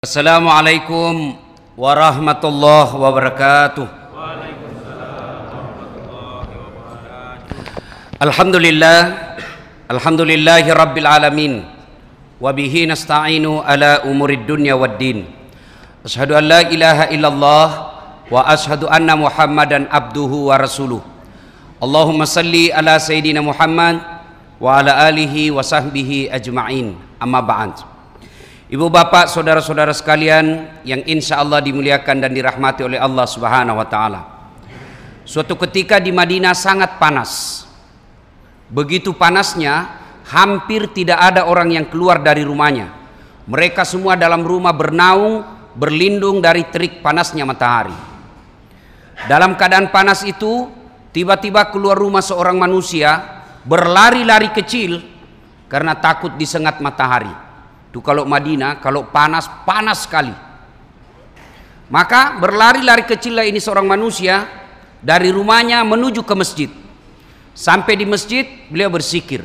Assalamualaikum warahmatullahi wabarakatuh. Alhamdulillah Alhamdulillahi rabbil alamin wa bihi nasta'inu ala umurid dunya waddin. Ashhadu an la ilaha illallah wa ashhadu anna Muhammadan abduhu wa rasuluh. Allahumma salli ala sayyidina Muhammad wa ala alihi wa sahbihi ajma'in. Amma ba'd. Ibu bapak saudara-saudara sekalian yang insya Allah dimuliakan dan dirahmati oleh Allah subhanahu wa ta'ala. Suatu ketika di Madinah sangat panas. Begitu panasnya hampir tidak ada orang yang keluar dari rumahnya. Mereka semua dalam rumah bernaung berlindung dari terik panasnya matahari. Dalam keadaan panas itu tiba-tiba keluar rumah seorang manusia berlari-lari kecil karena takut disengat matahari itu kalau Madinah, kalau panas, panas sekali. Maka berlari-lari kecillah ini seorang manusia dari rumahnya menuju ke masjid. Sampai di masjid beliau bersikir.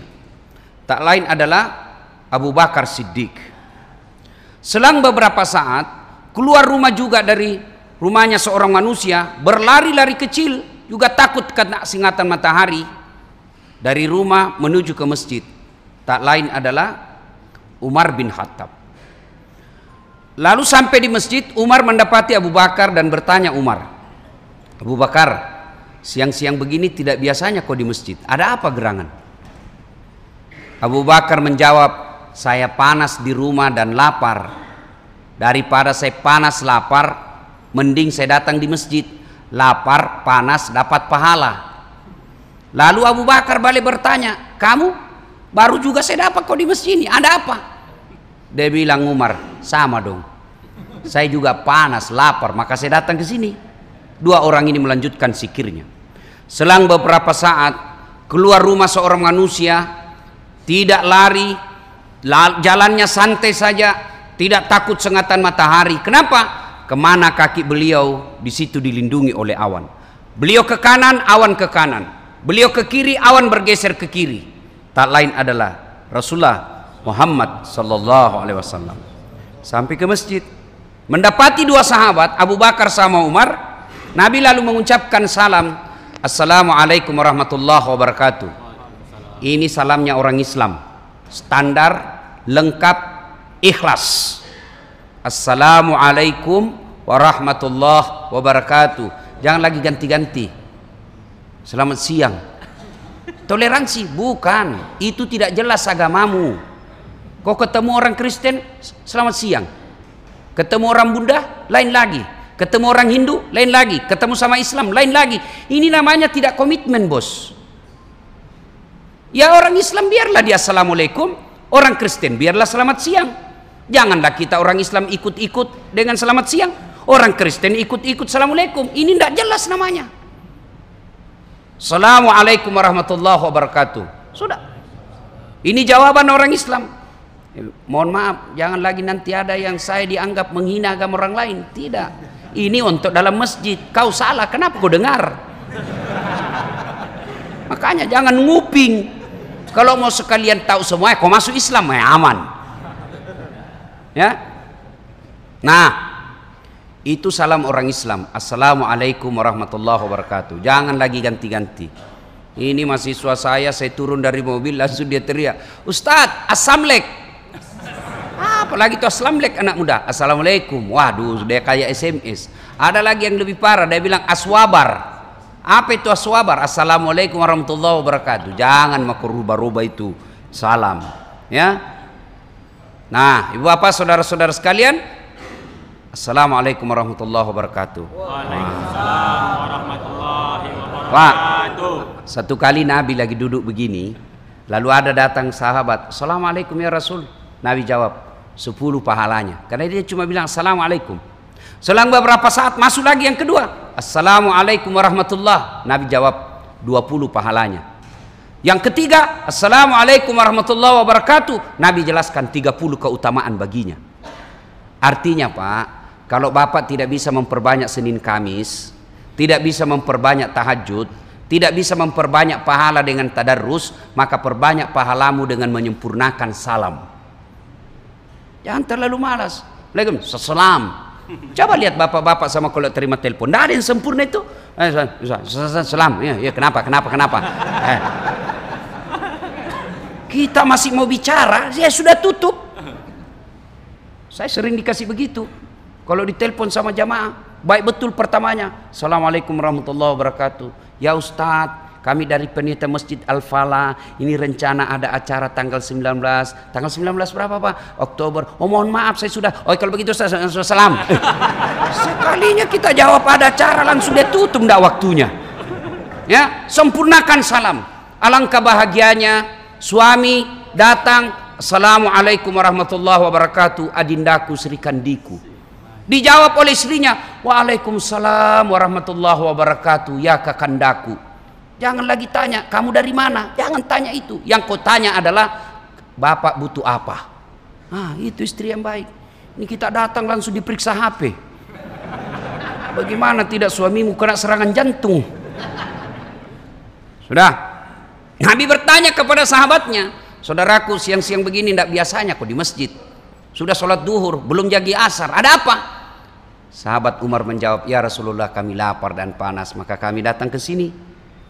Tak lain adalah Abu Bakar Siddiq. Selang beberapa saat keluar rumah juga dari rumahnya seorang manusia berlari-lari kecil juga takut kena singatan matahari dari rumah menuju ke masjid. Tak lain adalah Umar bin Khattab. Lalu sampai di masjid, Umar mendapati Abu Bakar dan bertanya Umar, Abu Bakar, siang-siang begini tidak biasanya kau di masjid. Ada apa gerangan? Abu Bakar menjawab, saya panas di rumah dan lapar. Daripada saya panas lapar, mending saya datang di masjid. Lapar, panas, dapat pahala. Lalu Abu Bakar balik bertanya, kamu baru juga saya dapat kau di masjid ini, ada apa? Dia bilang Umar, sama dong. Saya juga panas, lapar, maka saya datang ke sini. Dua orang ini melanjutkan sikirnya. Selang beberapa saat, keluar rumah seorang manusia, tidak lari, jalannya santai saja, tidak takut sengatan matahari. Kenapa? Ke mana kaki beliau, di situ dilindungi oleh awan. Beliau ke kanan, awan ke kanan. Beliau ke kiri, awan bergeser ke kiri. Tak lain adalah Rasulullah Muhammad sallallahu alaihi wasallam. Sampai ke masjid, mendapati dua sahabat Abu Bakar sama Umar. Nabi lalu mengucapkan salam, Assalamualaikum warahmatullahi wabarakatuh. Ini salamnya orang Islam, standar, lengkap, ikhlas. Assalamualaikum warahmatullahi wabarakatuh. Jangan lagi ganti-ganti. Selamat siang. Toleransi bukan, itu tidak jelas agamamu. Kau ketemu orang Kristen, selamat siang. Ketemu orang Buddha, lain lagi. Ketemu orang Hindu, lain lagi. Ketemu sama Islam, lain lagi. Ini namanya tidak komitmen, bos. Ya orang Islam biarlah dia Assalamualaikum. Orang Kristen biarlah selamat siang. Janganlah kita orang Islam ikut-ikut dengan selamat siang. Orang Kristen ikut-ikut Assalamualaikum. Ini tidak jelas namanya. Assalamualaikum warahmatullahi wabarakatuh. Sudah. Ini jawaban orang Islam. Mohon maaf, jangan lagi nanti ada yang saya dianggap menghina agama orang lain. Tidak. Ini untuk dalam masjid. Kau salah, kenapa kau dengar? Makanya jangan nguping. Kalau mau sekalian tahu semua, kau masuk Islam, ya aman. Ya. Nah, itu salam orang Islam. Assalamualaikum warahmatullahi wabarakatuh. Jangan lagi ganti-ganti. Ini mahasiswa saya, saya turun dari mobil langsung dia teriak, Ustadz, Assalamualaikum. Apalagi itu Assalamualaikum anak muda. Assalamualaikum. Waduh, dia kayak SMS. Ada lagi yang lebih parah, dia bilang aswabar. Apa itu aswabar? Assalamualaikum warahmatullahi wabarakatuh. Jangan maku rubah-rubah itu salam. Ya, Nah, ibu bapak, saudara-saudara sekalian, Assalamualaikum warahmatullahi wabarakatuh. Waalaikumsalam warahmatullahi wabarakatuh. Pak, satu kali Nabi lagi duduk begini, lalu ada datang sahabat, Assalamualaikum ya Rasul. Nabi jawab, sepuluh pahalanya. Karena dia cuma bilang Assalamualaikum. Selang beberapa saat masuk lagi yang kedua, Assalamualaikum warahmatullahi. Nabi jawab, dua puluh pahalanya. Yang ketiga, Assalamualaikum warahmatullahi wabarakatuh. Nabi jelaskan 30 keutamaan baginya. Artinya Pak, kalau Bapak tidak bisa memperbanyak Senin Kamis, tidak bisa memperbanyak tahajud, tidak bisa memperbanyak pahala dengan tadarus, maka perbanyak pahalamu dengan menyempurnakan salam. Jangan terlalu malas. Assalamualaikum. Salam. Coba lihat bapak-bapak sama kalau terima telepon. Tidak ada yang sempurna itu. Eh, Salam. Ya, ya, kenapa, kenapa, kenapa? Eh. Kita masih mau bicara, ya sudah tutup. Saya sering dikasih begitu. Kalau ditelepon sama jamaah, baik betul pertamanya. Assalamualaikum warahmatullahi wabarakatuh. Ya Ustadz, kami dari penitia Masjid Al-Fala, ini rencana ada acara tanggal 19. Tanggal 19 berapa Pak? Oktober. Oh mohon maaf saya sudah. Oh kalau begitu saya salam. Sekalinya kita jawab ada acara langsung dia tutup enggak waktunya. Ya, sempurnakan salam. Alangkah bahagianya suami datang Assalamualaikum warahmatullahi wabarakatuh adindaku Sri Kandiku dijawab oleh istrinya Waalaikumsalam warahmatullahi wabarakatuh ya kakandaku jangan lagi tanya kamu dari mana jangan tanya itu yang kau tanya adalah bapak butuh apa ah itu istri yang baik ini kita datang langsung diperiksa HP bagaimana tidak suamimu kena serangan jantung sudah Nabi bertanya kepada sahabatnya Saudaraku siang-siang begini tidak biasanya kok di masjid. Sudah sholat duhur, belum jagi asar. Ada apa? Sahabat Umar menjawab, Ya Rasulullah kami lapar dan panas, maka kami datang ke sini.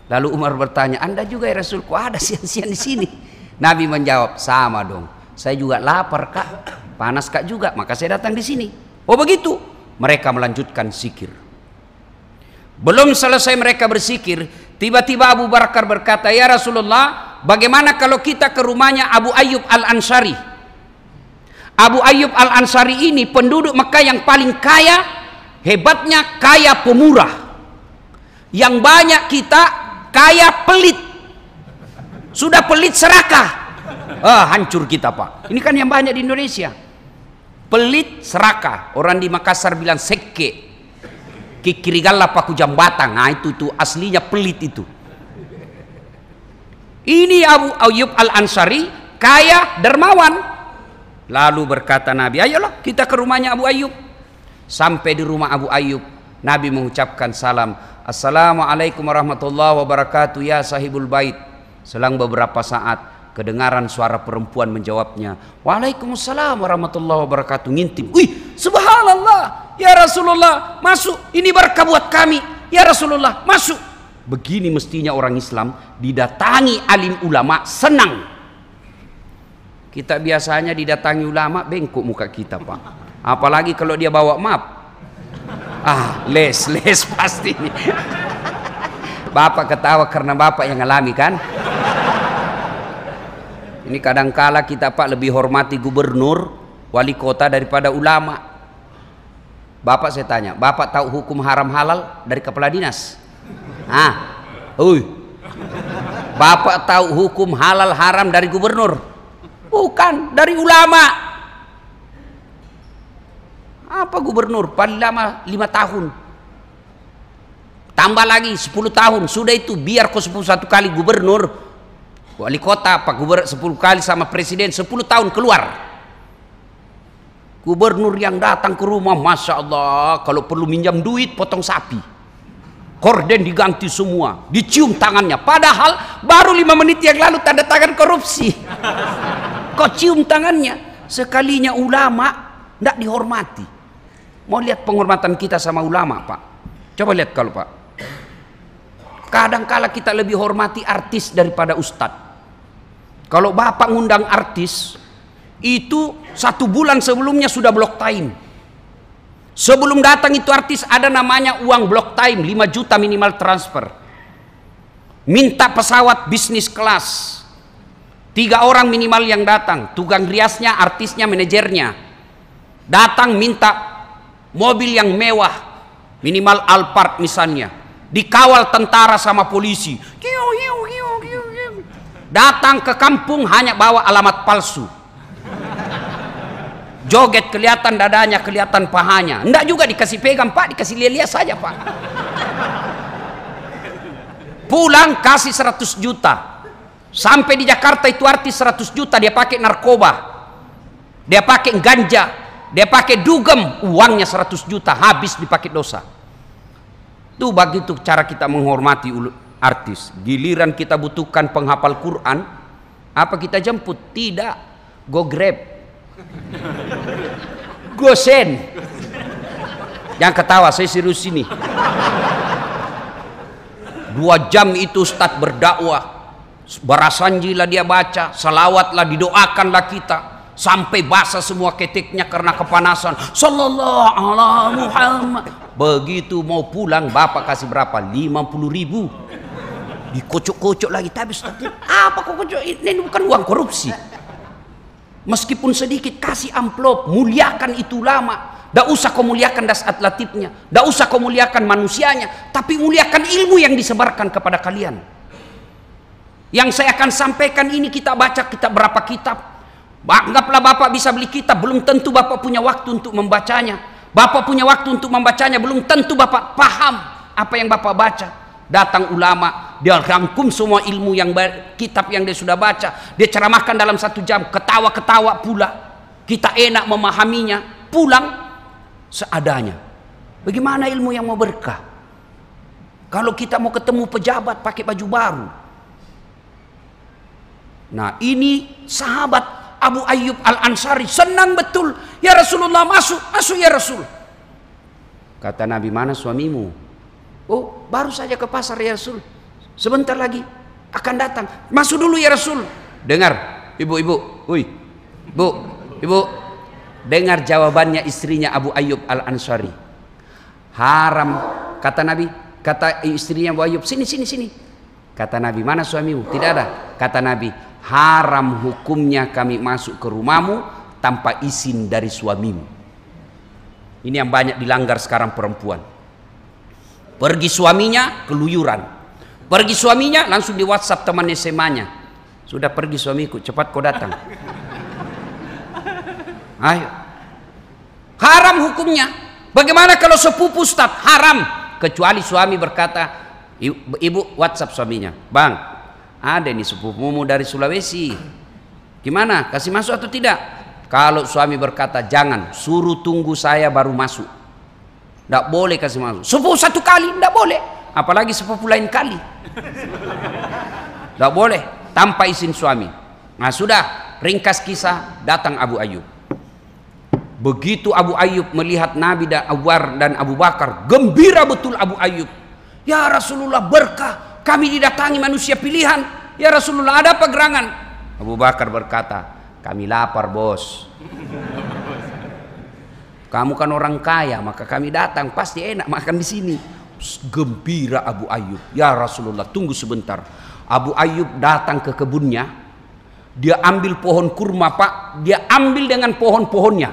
Lalu Umar bertanya, Anda juga ya Rasul, kok ada siang-siang di sini? Nabi menjawab, sama dong. Saya juga lapar kak, panas kak juga, maka saya datang di sini. Oh begitu. Mereka melanjutkan sikir. Belum selesai mereka bersikir, tiba-tiba Abu Bakar berkata, Ya Rasulullah, Bagaimana kalau kita ke rumahnya Abu Ayyub Al-Ansari? Abu Ayyub Al-Ansari ini penduduk Mekah yang paling kaya, hebatnya kaya pemurah. Yang banyak kita kaya pelit. Sudah pelit serakah. Ah, hancur kita, Pak. Ini kan yang banyak di Indonesia. Pelit serakah. Orang di Makassar bilang seke. Kikirigala paku jambatan. Nah, itu tuh aslinya pelit itu. Ini Abu Ayyub Al-Ansari kaya dermawan. Lalu berkata Nabi, ayolah kita ke rumahnya Abu Ayyub. Sampai di rumah Abu Ayyub, Nabi mengucapkan salam. Assalamualaikum warahmatullahi wabarakatuh ya sahibul bait. Selang beberapa saat kedengaran suara perempuan menjawabnya. Waalaikumsalam warahmatullahi wabarakatuh. Ngintip. Wih, subhanallah. Ya Rasulullah, masuk. Ini berkah buat kami. Ya Rasulullah, masuk. Begini mestinya orang Islam didatangi alim ulama senang. Kita biasanya didatangi ulama bengkok muka kita pak. Apalagi kalau dia bawa map. Ah les les pasti. Bapak ketawa karena bapak yang ngalami kan. Ini kadangkala kita pak lebih hormati gubernur, wali kota daripada ulama. Bapak saya tanya, bapak tahu hukum haram halal dari kepala dinas? Ah, hui. Bapak tahu hukum halal haram dari gubernur? Bukan, dari ulama. Apa gubernur? Paling lama lima tahun. Tambah lagi 10 tahun. Sudah itu biar kau 10 satu kali gubernur. Wali kota, Pak Gubernur 10 kali sama presiden 10 tahun keluar. Gubernur yang datang ke rumah, Masya Allah, kalau perlu minjam duit, potong sapi Korden diganti semua, dicium tangannya. Padahal baru lima menit yang lalu tanda tangan korupsi. Kok cium tangannya? Sekalinya ulama tidak dihormati. Mau lihat penghormatan kita sama ulama, Pak? Coba lihat kalau Pak. Kadang kala kita lebih hormati artis daripada ustadz. Kalau Bapak ngundang artis, itu satu bulan sebelumnya sudah block time Sebelum datang itu artis ada namanya uang block time 5 juta minimal transfer. Minta pesawat bisnis kelas. Tiga orang minimal yang datang. Tukang riasnya, artisnya, manajernya. Datang minta mobil yang mewah. Minimal Alphard misalnya. Dikawal tentara sama polisi. Datang ke kampung hanya bawa alamat palsu joget kelihatan dadanya kelihatan pahanya enggak juga dikasih pegang pak dikasih lihat saja pak pulang kasih 100 juta sampai di Jakarta itu artis 100 juta dia pakai narkoba dia pakai ganja dia pakai dugem uangnya 100 juta habis dipakai dosa. Itu begitu cara kita menghormati artis. Giliran kita butuhkan penghafal Quran apa kita jemput? Tidak. Go grab. Gosen jangan ketawa saya serius ini. Dua jam itu Ustadz berdakwah. Barasanjilah dia baca salawatlah didoakanlah kita sampai basah semua ketiknya karena kepanasan. Sallallahu alaihi Muhammad. Begitu mau pulang bapak kasih berapa? 50 ribu. Dikocok-kocok lagi. Tapi apa kok kocok? Ini bukan uang korupsi. Meskipun sedikit kasih amplop. Muliakan itu lama. Tidak usah kau muliakan dasat latifnya. Tidak usah kau muliakan manusianya. Tapi muliakan ilmu yang disebarkan kepada kalian. Yang saya akan sampaikan ini kita baca kitab berapa kitab. Anggaplah Bapak bisa beli kitab. Belum tentu Bapak punya waktu untuk membacanya. Bapak punya waktu untuk membacanya. Belum tentu Bapak paham apa yang Bapak baca. Datang ulama, dia rangkum semua ilmu yang kitab yang dia sudah baca. Dia ceramahkan dalam satu jam, ketawa-ketawa pula. Kita enak memahaminya. Pulang, seadanya. Bagaimana ilmu yang mau berkah? Kalau kita mau ketemu pejabat pakai baju baru. Nah ini sahabat Abu Ayyub Al-Ansari senang betul. Ya Rasulullah masuk, masuk ya Rasul. Kata Nabi mana suamimu? Oh baru saja ke pasar ya Rasul. Sebentar lagi akan datang. Masuk dulu ya Rasul. Dengar ibu-ibu. Wih. Bu, ibu Dengar jawabannya istrinya Abu Ayyub Al-Ansari. Haram kata Nabi, kata istrinya Abu Ayyub, sini sini sini. Kata Nabi, mana suamimu? Tidak ada. Kata Nabi, haram hukumnya kami masuk ke rumahmu tanpa izin dari suamimu. Ini yang banyak dilanggar sekarang perempuan. Pergi suaminya keluyuran. Pergi suaminya langsung di WhatsApp teman SMA-nya. Sudah pergi suamiku, cepat kau datang. Ayo. Haram hukumnya. Bagaimana kalau sepupu Ustaz? Haram. Kecuali suami berkata, ibu WhatsApp suaminya. Bang, ada nih sepupumu dari Sulawesi. Gimana? Kasih masuk atau tidak? Kalau suami berkata, jangan. Suruh tunggu saya baru masuk. Tidak boleh kasih masuk. Sepupu satu kali, tidak boleh. Apalagi sepupu lain kali. Tidak boleh. Tanpa izin suami. Nah sudah, ringkas kisah, datang Abu Ayub. Begitu Abu Ayyub melihat Nabi dan dan Abu Bakar, gembira betul Abu Ayyub. Ya Rasulullah berkah, kami didatangi manusia pilihan. Ya Rasulullah ada apa gerangan? Abu Bakar berkata, kami lapar bos. Kamu kan orang kaya, maka kami datang pasti enak makan di sini. Gembira Abu Ayyub. Ya Rasulullah, tunggu sebentar. Abu Ayyub datang ke kebunnya. Dia ambil pohon kurma, Pak. Dia ambil dengan pohon-pohonnya.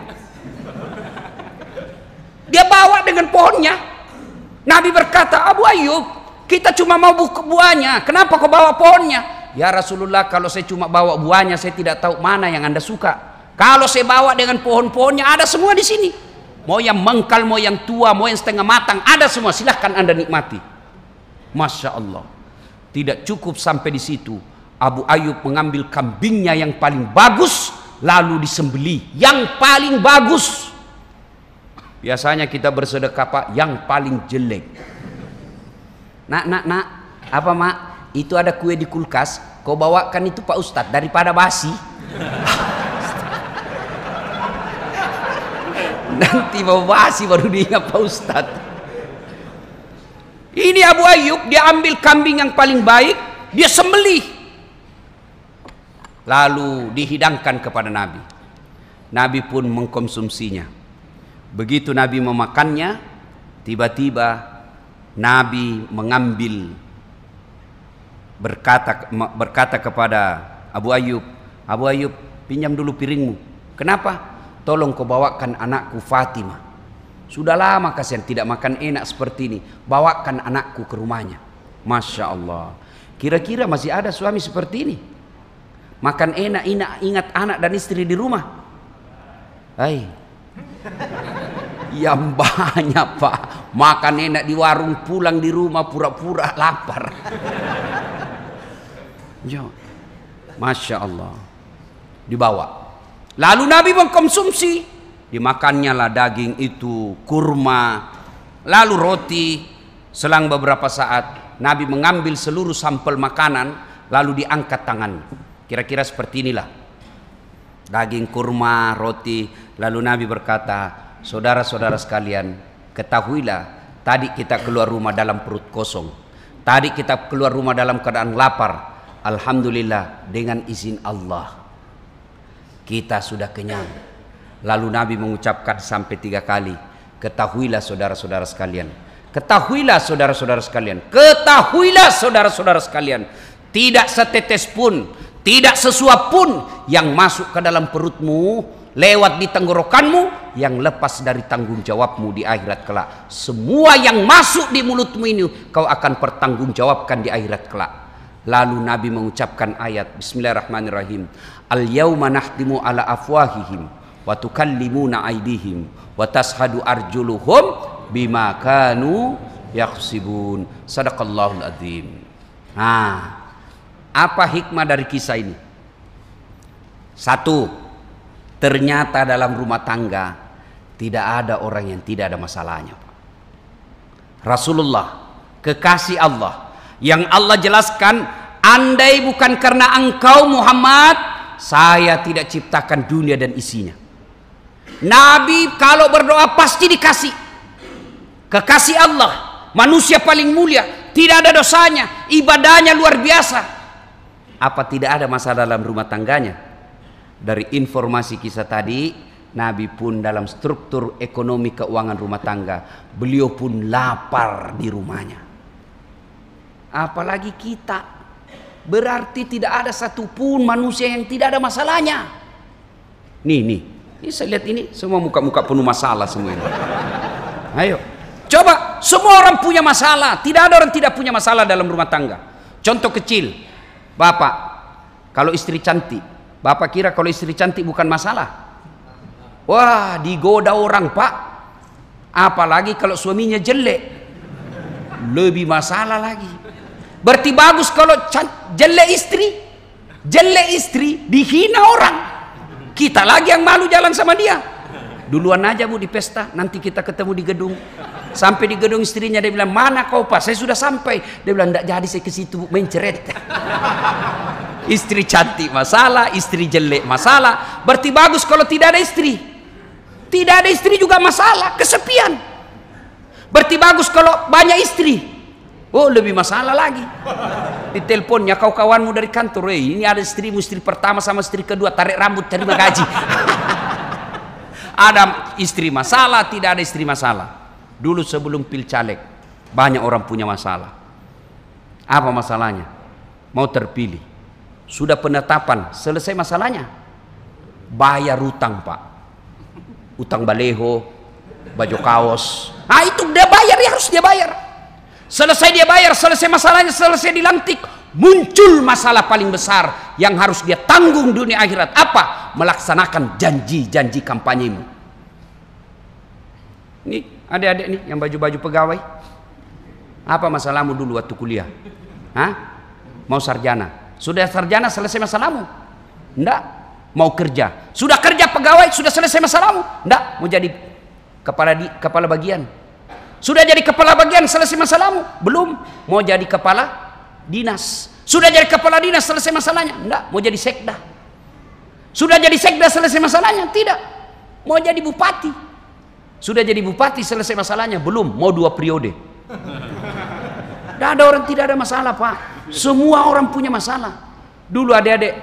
Dia bawa dengan pohonnya. Nabi berkata, Abu Ayyub, kita cuma mau buahnya. Kenapa kau bawa pohonnya? Ya Rasulullah, kalau saya cuma bawa buahnya, saya tidak tahu mana yang anda suka. Kalau saya bawa dengan pohon-pohonnya, ada semua di sini. Mau yang mengkal, mau yang tua, mau yang setengah matang, ada semua. Silahkan anda nikmati. Masya Allah. Tidak cukup sampai di situ. Abu Ayyub mengambil kambingnya yang paling bagus, lalu disembeli. Yang paling bagus Biasanya kita bersedekah Pak yang paling jelek. Nak, nak, nak, apa mak? Itu ada kue di kulkas, kau bawakan itu Pak Ustadz daripada basi. Nanti mau basi baru diingat Pak Ustadz. Ini Abu Ayyub dia ambil kambing yang paling baik, dia sembelih. Lalu dihidangkan kepada Nabi. Nabi pun mengkonsumsinya. Begitu Nabi memakannya, tiba-tiba Nabi mengambil berkata berkata kepada Abu Ayyub, Abu Ayyub, pinjam dulu piringmu. Kenapa? Tolong kau bawakan anakku Fatimah. Sudah lama kasihan tidak makan enak seperti ini. Bawakan anakku ke rumahnya. Masya Allah. Kira-kira masih ada suami seperti ini? Makan enak, enak ingat anak dan istri di rumah. Hai, yang banyak pak makan enak di warung pulang di rumah pura-pura lapar. Masya Allah. Dibawa. Lalu Nabi mengkonsumsi. Dimakannya lah daging itu kurma lalu roti. Selang beberapa saat Nabi mengambil seluruh sampel makanan lalu diangkat tangan. Kira-kira seperti inilah. Daging kurma, roti. Lalu Nabi berkata, saudara-saudara sekalian, ketahuilah, tadi kita keluar rumah dalam perut kosong. Tadi kita keluar rumah dalam keadaan lapar. Alhamdulillah dengan izin Allah. Kita sudah kenyang. Lalu Nabi mengucapkan sampai tiga kali. Ketahuilah saudara-saudara sekalian. Ketahuilah saudara-saudara sekalian. Ketahuilah saudara-saudara sekalian. Tidak setetes pun, tidak sesuap pun yang masuk ke dalam perutmu, lewat di tenggorokanmu, yang lepas dari tanggung jawabmu di akhirat kelak. Semua yang masuk di mulutmu ini, kau akan pertanggungjawabkan di akhirat kelak. Lalu Nabi mengucapkan ayat Bismillahirrahmanirrahim. Al yauma nahtimu ala afwahihim wa tukallimuna aydihim wa tashhadu arjuluhum bima kanu yaksibun. Sadaqallahul azim. Nah, apa hikmah dari kisah ini? Satu, ternyata dalam rumah tangga tidak ada orang yang tidak ada masalahnya. Rasulullah, kekasih Allah, yang Allah jelaskan, andai bukan karena engkau Muhammad, saya tidak ciptakan dunia dan isinya. Nabi kalau berdoa pasti dikasih. Kekasih Allah, manusia paling mulia, tidak ada dosanya, ibadahnya luar biasa, apa tidak ada masalah dalam rumah tangganya? Dari informasi kisah tadi, Nabi pun dalam struktur ekonomi keuangan rumah tangga, beliau pun lapar di rumahnya. Apalagi kita, berarti tidak ada satupun manusia yang tidak ada masalahnya. Nih, nih, ini saya lihat ini semua muka-muka penuh masalah semua ini. Ayo, coba semua orang punya masalah, tidak ada orang tidak punya masalah dalam rumah tangga. Contoh kecil, Bapak, kalau istri cantik, Bapak kira kalau istri cantik bukan masalah? Wah, digoda orang, Pak. Apalagi kalau suaminya jelek. Lebih masalah lagi. Berarti bagus kalau jelek istri. Jelek istri dihina orang. Kita lagi yang malu jalan sama dia. Duluan aja bu di pesta, nanti kita ketemu di gedung. Sampai di gedung istrinya dia bilang, mana kau pak? Saya sudah sampai. Dia bilang, tidak jadi saya ke situ menceret. Istri cantik masalah, istri jelek masalah. Berarti bagus kalau tidak ada istri. Tidak ada istri juga masalah, kesepian. Berarti bagus kalau banyak istri. Oh lebih masalah lagi. Di teleponnya kau kawanmu dari kantor, eh, ini ada istrimu istri pertama sama istri kedua tarik rambut terima gaji. ada istri masalah, tidak ada istri masalah. Dulu sebelum pil caleg banyak orang punya masalah. Apa masalahnya? Mau terpilih. Sudah penetapan, selesai masalahnya. Bayar utang, Pak. Utang baleho, baju kaos. Ah itu dia bayar, ya harus dia bayar. Selesai dia bayar, selesai masalahnya, selesai dilantik. Muncul masalah paling besar yang harus dia tanggung dunia akhirat. Apa? Melaksanakan janji-janji kampanyemu. Ini Adik-adik nih yang baju-baju pegawai. Apa masalahmu dulu waktu kuliah? Hah? Mau sarjana. Sudah sarjana selesai masalahmu? Enggak. Mau kerja. Sudah kerja pegawai, sudah selesai masalahmu? Enggak. Mau jadi kepala di kepala bagian. Sudah jadi kepala bagian selesai masalahmu? Belum. Mau jadi kepala dinas. Sudah jadi kepala dinas selesai masalahnya? Enggak. Mau jadi sekda. Sudah jadi sekda selesai masalahnya? Tidak. Mau jadi bupati. Sudah jadi bupati selesai masalahnya? Belum, mau dua periode. Tidak ada orang tidak ada masalah pak. Semua orang punya masalah. Dulu adik-adik,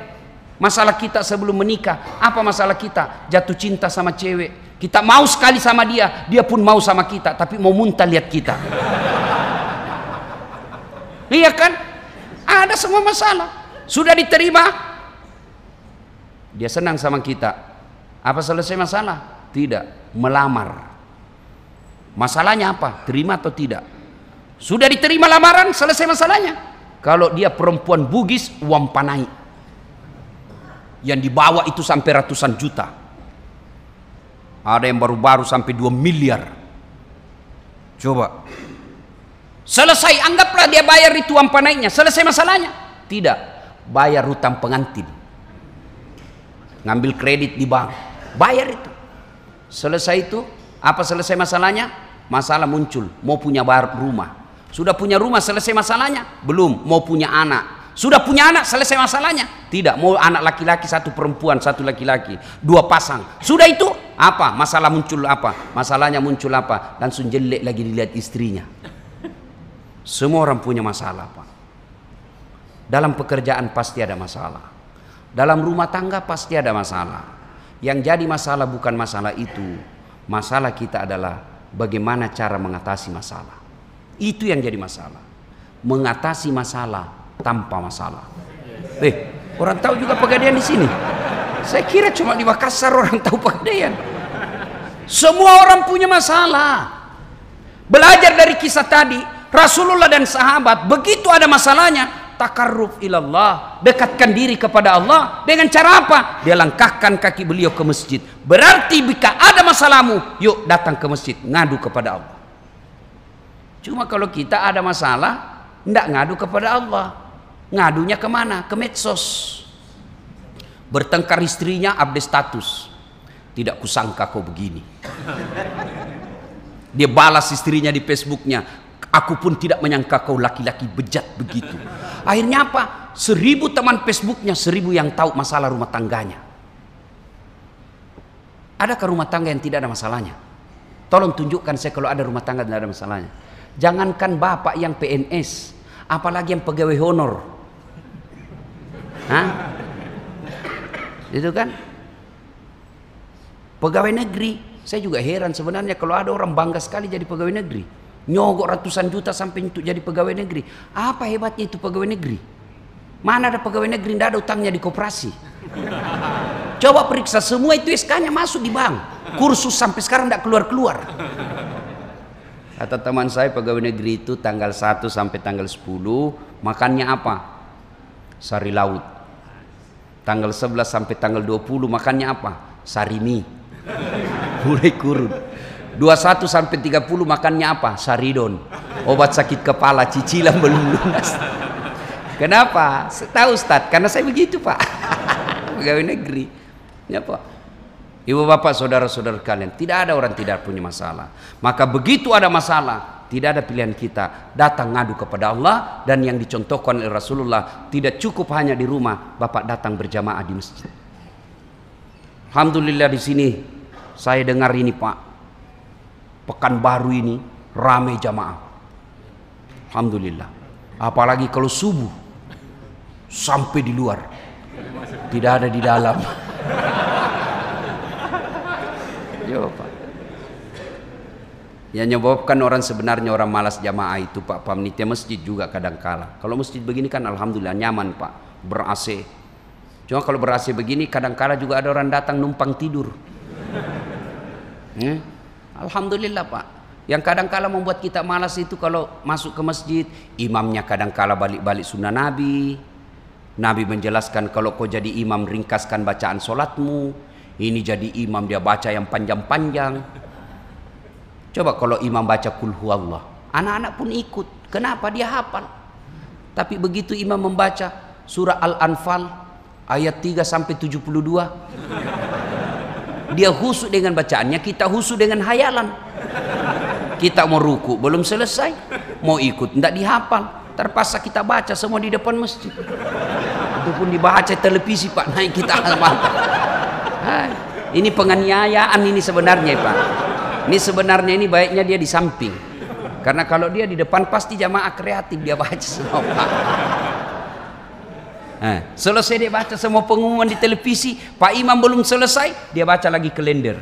masalah kita sebelum menikah. Apa masalah kita? Jatuh cinta sama cewek. Kita mau sekali sama dia, dia pun mau sama kita. Tapi mau muntah lihat kita. Iya kan? Ada semua masalah. Sudah diterima. Dia senang sama kita. Apa selesai masalah? Tidak. Melamar. Masalahnya apa? Terima atau tidak? Sudah diterima lamaran, selesai masalahnya. Kalau dia perempuan Bugis, uang panai. Yang dibawa itu sampai ratusan juta. Ada yang baru-baru sampai 2 miliar. Coba. Selesai, anggaplah dia bayar itu uang panainya. Selesai masalahnya. Tidak. Bayar hutang pengantin. Ngambil kredit di bank. Bayar itu. Selesai itu, apa selesai masalahnya? Masalah muncul, mau punya rumah. Sudah punya rumah selesai masalahnya? Belum, mau punya anak. Sudah punya anak selesai masalahnya? Tidak, mau anak laki-laki satu perempuan, satu laki-laki, dua pasang. Sudah itu apa? Masalah muncul apa? Masalahnya muncul apa? Langsung jelek lagi dilihat istrinya. Semua orang punya masalah, Pak. Dalam pekerjaan pasti ada masalah. Dalam rumah tangga pasti ada masalah. Yang jadi masalah bukan masalah itu. Masalah kita adalah bagaimana cara mengatasi masalah. Itu yang jadi masalah. Mengatasi masalah tanpa masalah. Eh, orang tahu juga pegadaian di sini. Saya kira cuma di Makassar orang tahu pegadaian. Semua orang punya masalah. Belajar dari kisah tadi, Rasulullah dan sahabat begitu ada masalahnya, takarruf ilallah, dekatkan diri kepada Allah dengan cara apa? Dia langkahkan kaki beliau ke masjid. Berarti jika ada masalahmu, yuk datang ke masjid, ngadu kepada Allah. Cuma kalau kita ada masalah, tidak ngadu kepada Allah. Ngadunya ke mana? Ke medsos. Bertengkar istrinya, update status. Tidak kusangka kau begini. Dia balas istrinya di Facebooknya. Aku pun tidak menyangka kau laki-laki bejat begitu. Akhirnya apa? Seribu teman Facebooknya, seribu yang tahu masalah rumah tangganya. Adakah rumah tangga yang tidak ada masalahnya? Tolong tunjukkan saya kalau ada rumah tangga tidak ada masalahnya. Jangankan bapak yang PNS, apalagi yang pegawai honor. Hah? Itu kan? Pegawai negeri, saya juga heran sebenarnya kalau ada orang bangga sekali jadi pegawai negeri. Nyogok ratusan juta sampai untuk jadi pegawai negeri. Apa hebatnya itu pegawai negeri? Mana ada pegawai negeri tidak ada utangnya di koperasi? Coba periksa semua itu SK-nya masuk di bank. Kursus sampai sekarang tidak keluar-keluar. Kata teman saya pegawai negeri itu tanggal 1 sampai tanggal 10 makannya apa? Sari laut. Tanggal 11 sampai tanggal 20 makannya apa? Sari mie. Mulai kurun. 21 sampai 30 makannya apa? Saridon. Obat sakit kepala, cicilan belum lunas. Kenapa? Tahu Ustaz, karena saya begitu Pak. Pegawai negeri. Ya Pak. Ibu bapak saudara-saudara kalian, tidak ada orang tidak punya masalah. Maka begitu ada masalah, tidak ada pilihan kita. Datang ngadu kepada Allah dan yang dicontohkan oleh Rasulullah tidak cukup hanya di rumah, bapak datang berjamaah di masjid. Alhamdulillah di sini saya dengar ini Pak. Pekan baru ini ramai jamaah. Alhamdulillah. Apalagi kalau subuh sampai di luar. Tidak ada di dalam. Yo, Pak. Yang menyebabkan orang sebenarnya orang malas jamaah itu Pak panitia masjid juga kadang kala. Kalau masjid begini kan alhamdulillah nyaman Pak, ber AC. Cuma kalau ber AC begini kadang kala juga ada orang datang numpang tidur. Hmm? Alhamdulillah Pak. Yang kadang kala membuat kita malas itu kalau masuk ke masjid, imamnya kadang kala balik-balik sunnah Nabi. Nabi menjelaskan kalau kau jadi imam ringkaskan bacaan solatmu. Ini jadi imam dia baca yang panjang-panjang. Coba kalau imam baca kul huwallah, anak-anak pun ikut. Kenapa dia hafal? Tapi begitu imam membaca surah Al-Anfal ayat 3 sampai 72 dia husu dengan bacaannya, kita husu dengan hayalan. Kita mau ruku belum selesai, mau ikut tidak dihafal. Terpaksa kita baca semua di depan masjid. Itu pun dibaca televisi Pak, naik kita mata. Hai, ini penganiayaan ini sebenarnya Pak. Ini sebenarnya ini baiknya dia di samping. Karena kalau dia di depan pasti jamaah kreatif dia baca semua Pak. Nah, selesai dia baca semua pengumuman di televisi, Pak Imam belum selesai, dia baca lagi kalender.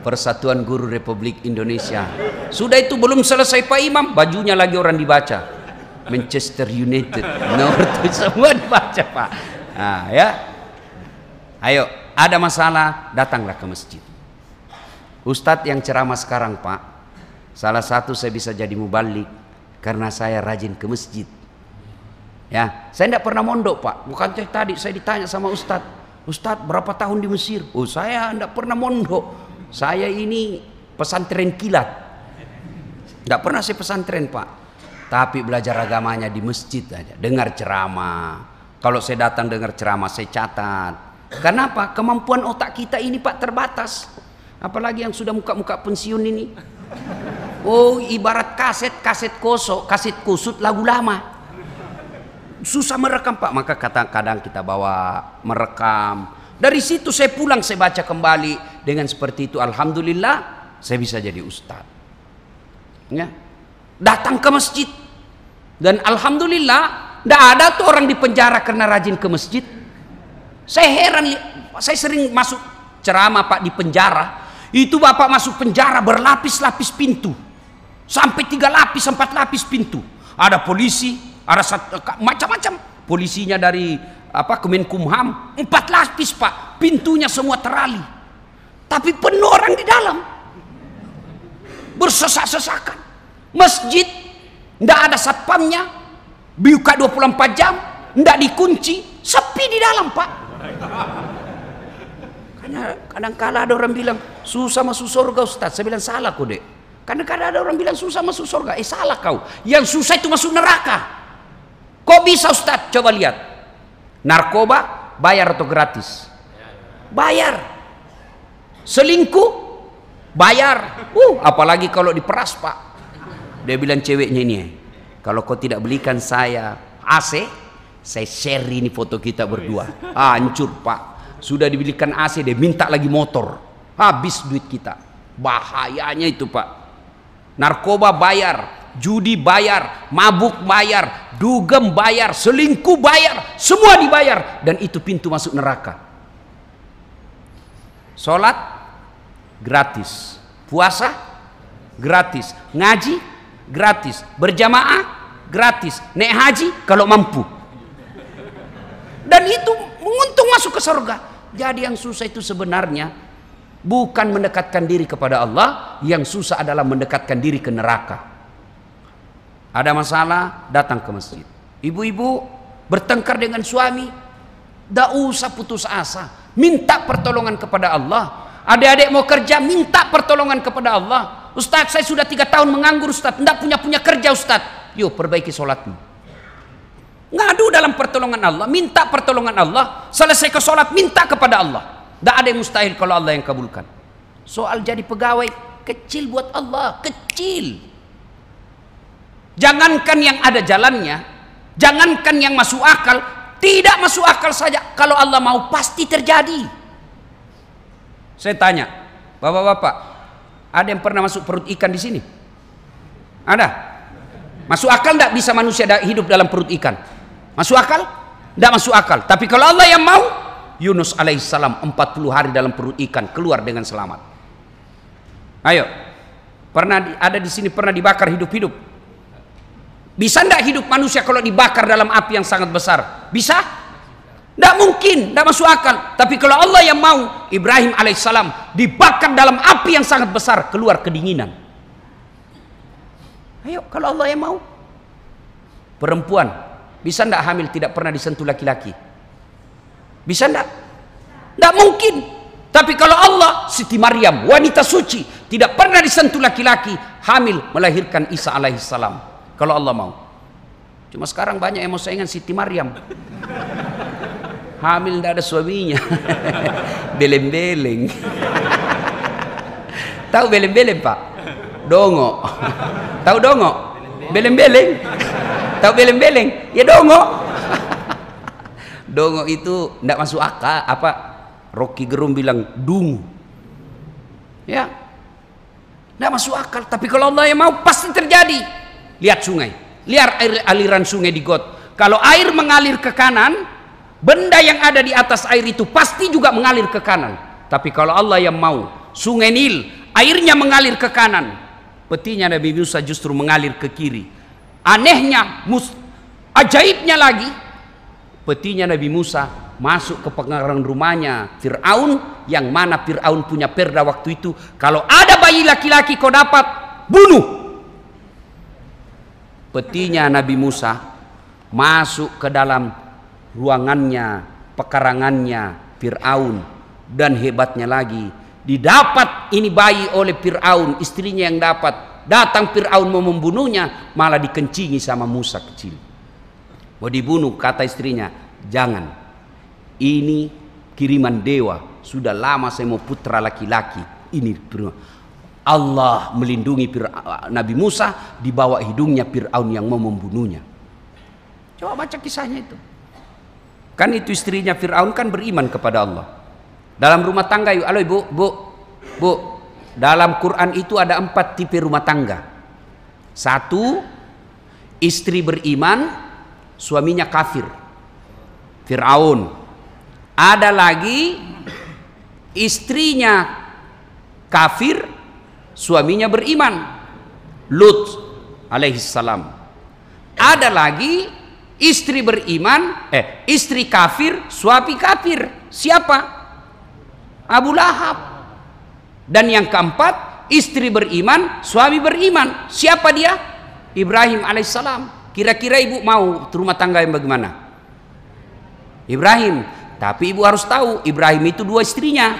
Persatuan Guru Republik Indonesia. Sudah itu belum selesai Pak Imam, bajunya lagi orang dibaca. Manchester United. Nomor itu semua dibaca Pak. Nah, ya. Ayo, ada masalah, datanglah ke masjid. Ustadz yang ceramah sekarang Pak, salah satu saya bisa jadi mubalik karena saya rajin ke masjid. Ya, saya tidak pernah mondok Pak. Bukan tadi saya ditanya sama Ustadz, Ustadz berapa tahun di Mesir? Oh saya tidak pernah mondok. Saya ini pesantren kilat. Tidak pernah saya pesantren Pak. Tapi belajar agamanya di masjid aja. Dengar ceramah. Kalau saya datang dengar ceramah saya catat. Kenapa? Kemampuan otak kita ini Pak terbatas. Apalagi yang sudah muka-muka pensiun ini. Oh ibarat kaset, kaset kosong, kaset kusut lagu lama. susah merekam pak maka kadang-kadang kita bawa merekam dari situ saya pulang saya baca kembali dengan seperti itu alhamdulillah saya bisa jadi ustadz ya datang ke masjid dan alhamdulillah tidak ada tuh orang di penjara karena rajin ke masjid saya heran saya sering masuk ceramah pak di penjara. Itu bapak masuk penjara berlapis-lapis pintu. Sampai tiga lapis empat lapis pintu. Ada polisi ada macam-macam. Polisinya dari apa Kemenkumham. Empat lapis pak. Pintunya semua terali. Tapi penuh orang di dalam. Bersesak-sesakan. Masjid tidak ada satpamnya. Buka 24 jam tidak dikunci. Sepi di dalam pak karena kadang kala ada orang bilang susah masuk surga Ustaz saya bilang salah kok dek karena kadang ada orang bilang susah masuk surga eh salah kau yang susah itu masuk neraka Kok bisa Ustadz? Coba lihat. Narkoba bayar atau gratis? Bayar. Selingkuh bayar. Uh, apalagi kalau diperas pak. Dia bilang ceweknya ini, kalau kau tidak belikan saya AC, saya share ini foto kita berdua. Ah, hancur pak. Sudah dibelikan AC, dia minta lagi motor. Habis duit kita. Bahayanya itu pak. Narkoba bayar, judi bayar, mabuk bayar, dugem bayar, selingkuh bayar, semua dibayar dan itu pintu masuk neraka. Salat gratis, puasa gratis, ngaji gratis, berjamaah gratis, naik haji kalau mampu. Dan itu menguntung masuk ke surga. Jadi yang susah itu sebenarnya bukan mendekatkan diri kepada Allah, yang susah adalah mendekatkan diri ke neraka. Ada masalah, datang ke masjid. Ibu-ibu bertengkar dengan suami, tidak usah putus asa. Minta pertolongan kepada Allah. Adik-adik mau kerja, minta pertolongan kepada Allah. Ustadz, saya sudah tiga tahun menganggur Ustadz. Tidak punya punya kerja Ustadz. Yuk perbaiki sholatmu. Ngadu dalam pertolongan Allah. Minta pertolongan Allah. Selesai ke sholat, minta kepada Allah. Tidak ada yang mustahil kalau Allah yang kabulkan. Soal jadi pegawai, kecil buat Allah. Kecil. Jangankan yang ada jalannya, jangankan yang masuk akal, tidak masuk akal saja. Kalau Allah mau pasti terjadi. Saya tanya, bapak-bapak, ada yang pernah masuk perut ikan di sini? Ada? Masuk akal tidak bisa manusia hidup dalam perut ikan? Masuk akal? Tidak masuk akal. Tapi kalau Allah yang mau, Yunus alaihissalam 40 hari dalam perut ikan keluar dengan selamat. Ayo, pernah ada di sini pernah dibakar hidup-hidup? Bisa tidak hidup manusia kalau dibakar dalam api yang sangat besar? Bisa? Tidak mungkin, tidak masuk akal. Tapi kalau Allah yang mau, Ibrahim alaihissalam dibakar dalam api yang sangat besar, keluar kedinginan. Ayo, kalau Allah yang mau. Perempuan, bisa tidak hamil tidak pernah disentuh laki-laki? Bisa tidak? Tidak mungkin. Tapi kalau Allah, Siti Maryam, wanita suci, tidak pernah disentuh laki-laki, hamil melahirkan Isa alaihissalam kalau Allah mau. Cuma sekarang banyak yang mau saingan Siti Maryam. Hamil tidak ada suaminya. Beleng-beleng. Tahu beleng-beleng Pak? Dongo. Tahu dongo? Beleng-beleng. Tahu beleng-beleng? Ya dongo. dongo itu tidak masuk akal. Apa? Rocky Gerung bilang dungu. Ya. Tidak masuk akal. Tapi kalau Allah yang mau pasti terjadi. Lihat sungai. Lihat air, aliran sungai di got. Kalau air mengalir ke kanan, benda yang ada di atas air itu pasti juga mengalir ke kanan. Tapi kalau Allah yang mau, sungai Nil, airnya mengalir ke kanan. Petinya Nabi Musa justru mengalir ke kiri. Anehnya, mus, ajaibnya lagi, petinya Nabi Musa masuk ke pengarang rumahnya Fir'aun yang mana Fir'aun punya perda waktu itu. Kalau ada bayi laki-laki kau dapat bunuh. Petinya Nabi Musa masuk ke dalam ruangannya, pekarangannya Fir'aun. Dan hebatnya lagi didapat ini bayi oleh Fir'aun istrinya yang dapat datang Fir'aun mau membunuhnya malah dikencingi sama Musa kecil mau dibunuh kata istrinya jangan ini kiriman dewa sudah lama saya mau putra laki-laki ini Allah melindungi Nabi Musa di bawah hidungnya Fir'aun yang mau membunuhnya. Coba baca kisahnya itu. Kan itu istrinya Fir'aun kan beriman kepada Allah. Dalam rumah tangga yuk, halo ibu, bu, bu. Dalam Quran itu ada empat tipe rumah tangga. Satu, istri beriman, suaminya kafir. Fir'aun. Ada lagi istrinya kafir, suaminya beriman. Lut alaihissalam. Ada lagi istri beriman, eh istri kafir, suami kafir. Siapa? Abu Lahab. Dan yang keempat, istri beriman, suami beriman. Siapa dia? Ibrahim alaihissalam. Kira-kira ibu mau rumah tangga yang bagaimana? Ibrahim. Tapi ibu harus tahu, Ibrahim itu dua istrinya.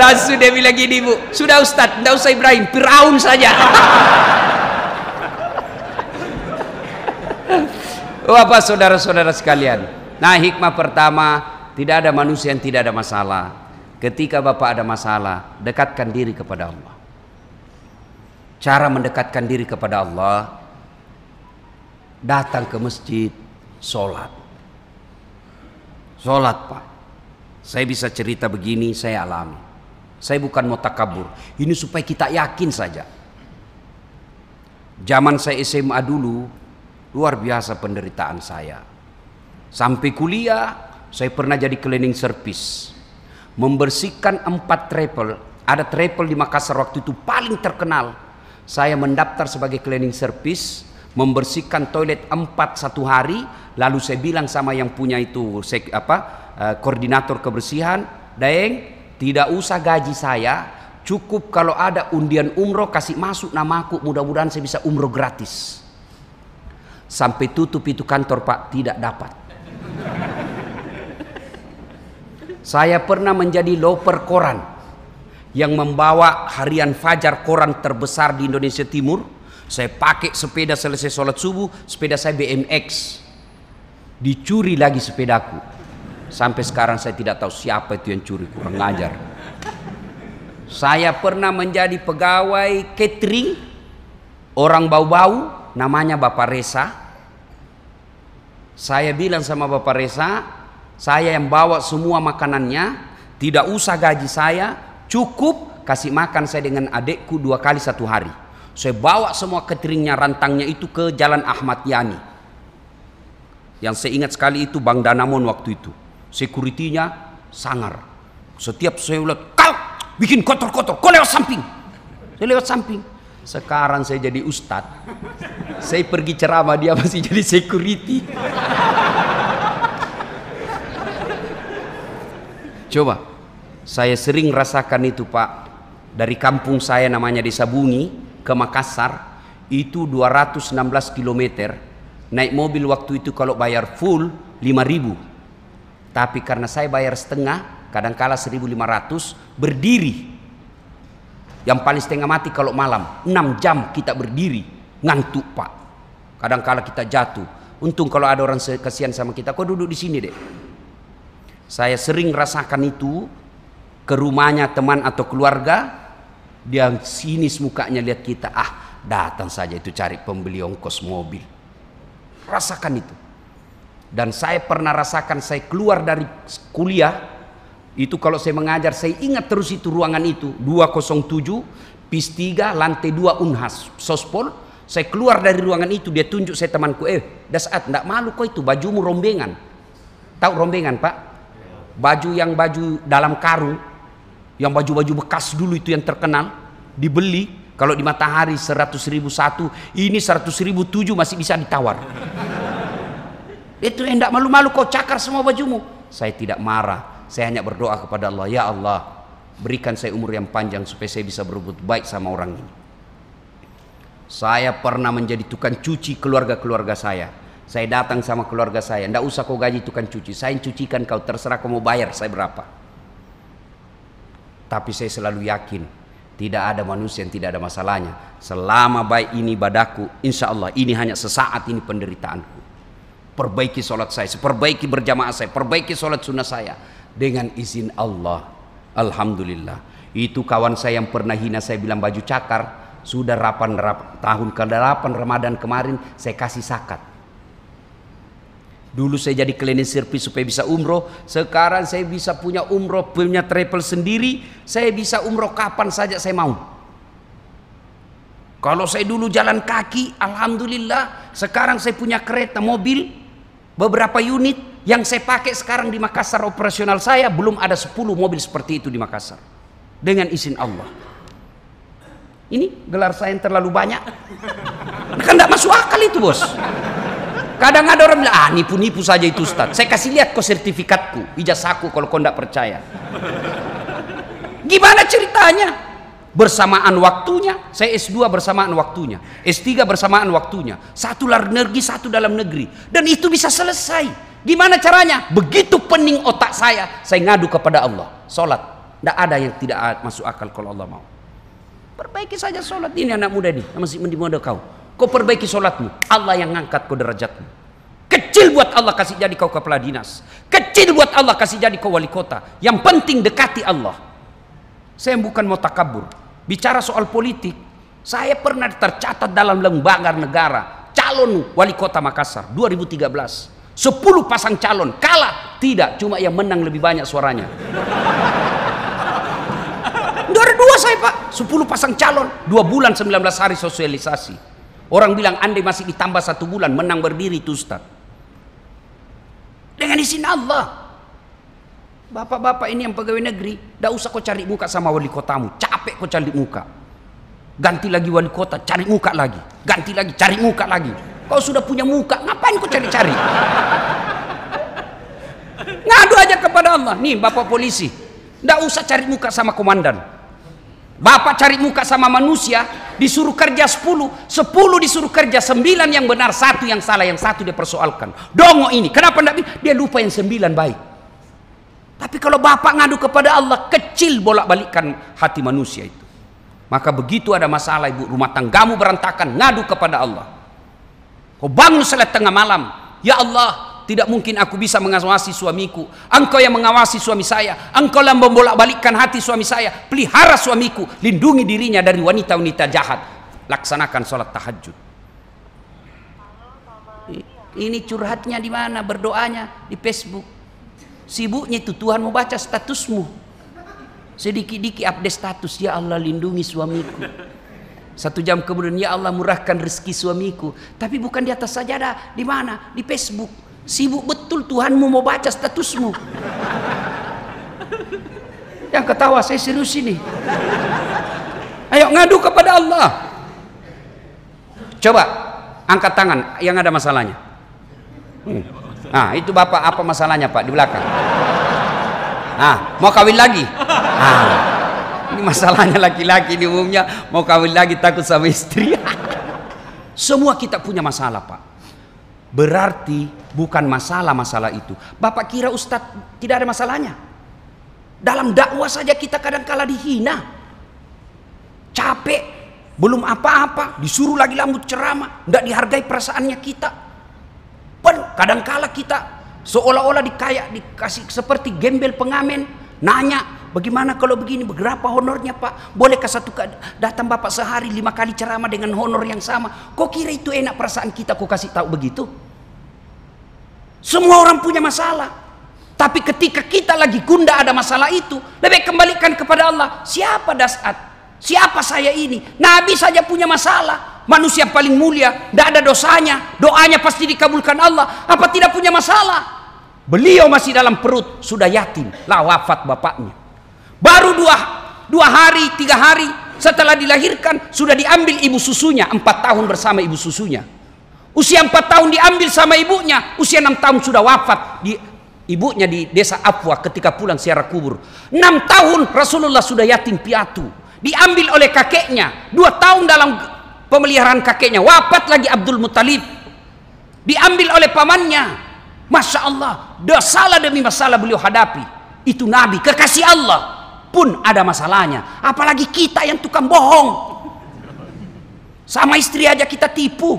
Langsung dia bilang gini bu, sudah Ustadz, tidak usah Ibrahim, Fir'aun saja. Oh apa saudara-saudara sekalian? Nah hikmah pertama, tidak ada manusia yang tidak ada masalah. Ketika Bapak ada masalah, dekatkan diri kepada Allah. Cara mendekatkan diri kepada Allah, datang ke masjid, sholat. Sholat Pak. Saya bisa cerita begini, saya alami. Saya bukan mau takabur. Ini supaya kita yakin saja. Zaman saya SMA dulu, luar biasa penderitaan saya. Sampai kuliah, saya pernah jadi cleaning service. Membersihkan empat travel. Ada travel di Makassar waktu itu paling terkenal. Saya mendaftar sebagai cleaning service, membersihkan toilet empat satu hari. Lalu saya bilang sama yang punya itu apa eh, koordinator kebersihan, Daeng, tidak usah gaji saya, cukup kalau ada undian umroh kasih masuk namaku, mudah-mudahan saya bisa umroh gratis. Sampai tutup itu kantor Pak tidak dapat. Saya pernah menjadi loper koran yang membawa harian fajar koran terbesar di Indonesia Timur. Saya pakai sepeda selesai sholat subuh, sepeda saya BMX. Dicuri lagi sepedaku. Sampai sekarang saya tidak tahu siapa itu yang curi, kurang ngajar. Saya pernah menjadi pegawai catering orang bau-bau, namanya Bapak Resa. Saya bilang sama Bapak Resa, saya yang bawa semua makanannya, tidak usah gaji saya, cukup kasih makan saya dengan adekku dua kali satu hari. Saya bawa semua cateringnya, rantangnya itu ke Jalan Ahmad Yani. Yang saya ingat sekali itu Bang Danamon waktu itu securitynya sangar. Setiap saya lihat, kau bikin kotor-kotor, kau lewat samping. Saya lewat samping. Sekarang saya jadi ustad. Saya pergi ceramah dia masih jadi security. Coba, saya sering rasakan itu Pak. Dari kampung saya namanya Desa Bungi ke Makassar itu 216 km. Naik mobil waktu itu kalau bayar full 5000 tapi karena saya bayar setengah, kadangkala 1500 berdiri. Yang paling setengah mati kalau malam, 6 jam kita berdiri, ngantuk Pak. Kadangkala kita jatuh. Untung kalau ada orang kasihan sama kita, kok duduk di sini deh. Saya sering rasakan itu ke rumahnya teman atau keluarga, dia sinis mukanya lihat kita, ah datang saja itu cari pembeli ongkos mobil. Rasakan itu. Dan saya pernah rasakan saya keluar dari kuliah itu kalau saya mengajar saya ingat terus itu ruangan itu 207 PIS 3 lantai 2 Unhas Sospol saya keluar dari ruangan itu dia tunjuk saya temanku eh dasat enggak malu kok itu bajumu rombengan tahu rombengan pak baju yang baju dalam karung yang baju-baju bekas dulu itu yang terkenal dibeli kalau di matahari 100 ribu satu ini 100 ribu tujuh masih bisa ditawar itu hendak malu-malu kau cakar semua bajumu. Saya tidak marah. Saya hanya berdoa kepada Allah. Ya Allah, berikan saya umur yang panjang supaya saya bisa berbuat baik sama orang ini. Saya pernah menjadi tukang cuci keluarga-keluarga saya. Saya datang sama keluarga saya. Tidak usah kau gaji tukang cuci. Saya cucikan kau. Terserah kau mau bayar saya berapa. Tapi saya selalu yakin. Tidak ada manusia yang tidak ada masalahnya. Selama baik ini badaku. Insya Allah ini hanya sesaat ini penderitaanku perbaiki sholat saya, perbaiki berjamaah saya, perbaiki sholat sunnah saya dengan izin Allah. Alhamdulillah. Itu kawan saya yang pernah hina saya bilang baju cakar, sudah 8 tahun ke-8 Ramadan kemarin saya kasih sakat. Dulu saya jadi cleaning service supaya bisa umroh. Sekarang saya bisa punya umroh, punya travel sendiri. Saya bisa umroh kapan saja saya mau. Kalau saya dulu jalan kaki, Alhamdulillah. Sekarang saya punya kereta, mobil, beberapa unit. Yang saya pakai sekarang di Makassar operasional saya, belum ada 10 mobil seperti itu di Makassar. Dengan izin Allah. Ini gelar saya yang terlalu banyak. Kan tidak masuk akal itu bos. Kadang ada orang bilang, ah nipu-nipu saja itu Ustaz. Saya kasih lihat kok sertifikatku, ijazahku kalau kau tidak percaya. Gimana ceritanya? Bersamaan waktunya, saya S2 bersamaan waktunya. S3 bersamaan waktunya. Satu luar negeri, satu dalam negeri. Dan itu bisa selesai. Gimana caranya? Begitu pening otak saya, saya ngadu kepada Allah. Sholat. Tidak ada yang tidak masuk akal kalau Allah mau. Perbaiki saja sholat ini anak muda ini. Masih mending muda kau. Kau perbaiki sholatmu. Allah yang ngangkat kau derajatmu. Kecil buat Allah kasih jadi kau kepala dinas. Kecil buat Allah kasih jadi kau wali kota. Yang penting dekati Allah. Saya bukan mau takabur. Bicara soal politik. Saya pernah tercatat dalam lembaga negara. Calon wali kota Makassar 2013. 10 pasang calon. Kalah. Tidak. Cuma yang menang lebih banyak suaranya. Dua-dua saya pak. 10 pasang calon. Dua bulan 19 hari sosialisasi. Orang bilang andai masih ditambah satu bulan menang berdiri itu Ustaz. Dengan izin Allah. Bapak-bapak ini yang pegawai negeri, tidak usah kau cari muka sama wali kotamu. Capek kau cari muka. Ganti lagi wali kota, cari muka lagi. Ganti lagi, cari muka lagi. Kau sudah punya muka, ngapain kau cari-cari? Ngadu aja kepada Allah. Nih bapak polisi, tidak usah cari muka sama komandan. Bapak cari muka sama manusia, disuruh kerja 10, 10 disuruh kerja, 9 yang benar, satu yang salah, yang satu dia persoalkan. Dongo ini, kenapa enggak dia lupa yang 9 baik. Tapi kalau Bapak ngadu kepada Allah, kecil bolak-balikan hati manusia itu. Maka begitu ada masalah ibu, rumah tanggamu berantakan, ngadu kepada Allah. Kau bangun salat tengah malam, ya Allah, tidak mungkin aku bisa mengawasi suamiku. Engkau yang mengawasi suami saya. Engkau yang membolak-balikkan hati suami saya. Pelihara suamiku. Lindungi dirinya dari wanita-wanita jahat. Laksanakan sholat tahajud. Ini curhatnya di mana? Berdoanya di Facebook. Sibuknya itu Tuhan mau baca statusmu. Sedikit-dikit update status. Ya Allah lindungi suamiku. Satu jam kemudian ya Allah murahkan rezeki suamiku. Tapi bukan di atas sajadah. Di mana? Di Facebook Sibuk betul Tuhanmu mau baca statusmu. Yang ketawa saya serius ini. Ayo ngadu kepada Allah. Coba angkat tangan yang ada masalahnya. Hmm. Nah, itu Bapak apa masalahnya Pak di belakang? Nah, mau kawin lagi? Nah, ini masalahnya laki-laki di umumnya mau kawin lagi takut sama istri. Semua kita punya masalah Pak. Berarti bukan masalah-masalah itu. Bapak kira Ustadz tidak ada masalahnya. Dalam dakwah saja kita kadang kala dihina. Capek, belum apa-apa, disuruh lagi lambut ceramah, tidak dihargai perasaannya kita. Pen, kadang kala kita seolah-olah dikayak dikasih seperti gembel pengamen, nanya bagaimana kalau begini, berapa honornya pak? Bolehkah satu datang bapak sehari lima kali ceramah dengan honor yang sama? Kok kira itu enak perasaan kita? Kok kasih tahu begitu? Semua orang punya masalah. Tapi ketika kita lagi gunda ada masalah itu, lebih kembalikan kepada Allah. Siapa dasat? Siapa saya ini? Nabi saja punya masalah. Manusia paling mulia, tidak ada dosanya. Doanya pasti dikabulkan Allah. Apa tidak punya masalah? Beliau masih dalam perut, sudah yatim. Lah wafat bapaknya. Baru dua, dua hari, tiga hari setelah dilahirkan, sudah diambil ibu susunya. Empat tahun bersama ibu susunya Usia empat tahun diambil sama ibunya, usia enam tahun sudah wafat di ibunya di desa Afwa ketika pulang siara kubur. Enam tahun Rasulullah sudah yatim piatu, diambil oleh kakeknya. Dua tahun dalam pemeliharaan kakeknya, wafat lagi Abdul Muttalib. Diambil oleh pamannya. Masya Allah, dosa demi masalah beliau hadapi. Itu Nabi, kekasih Allah pun ada masalahnya. Apalagi kita yang tukang bohong. Sama istri aja kita tipu.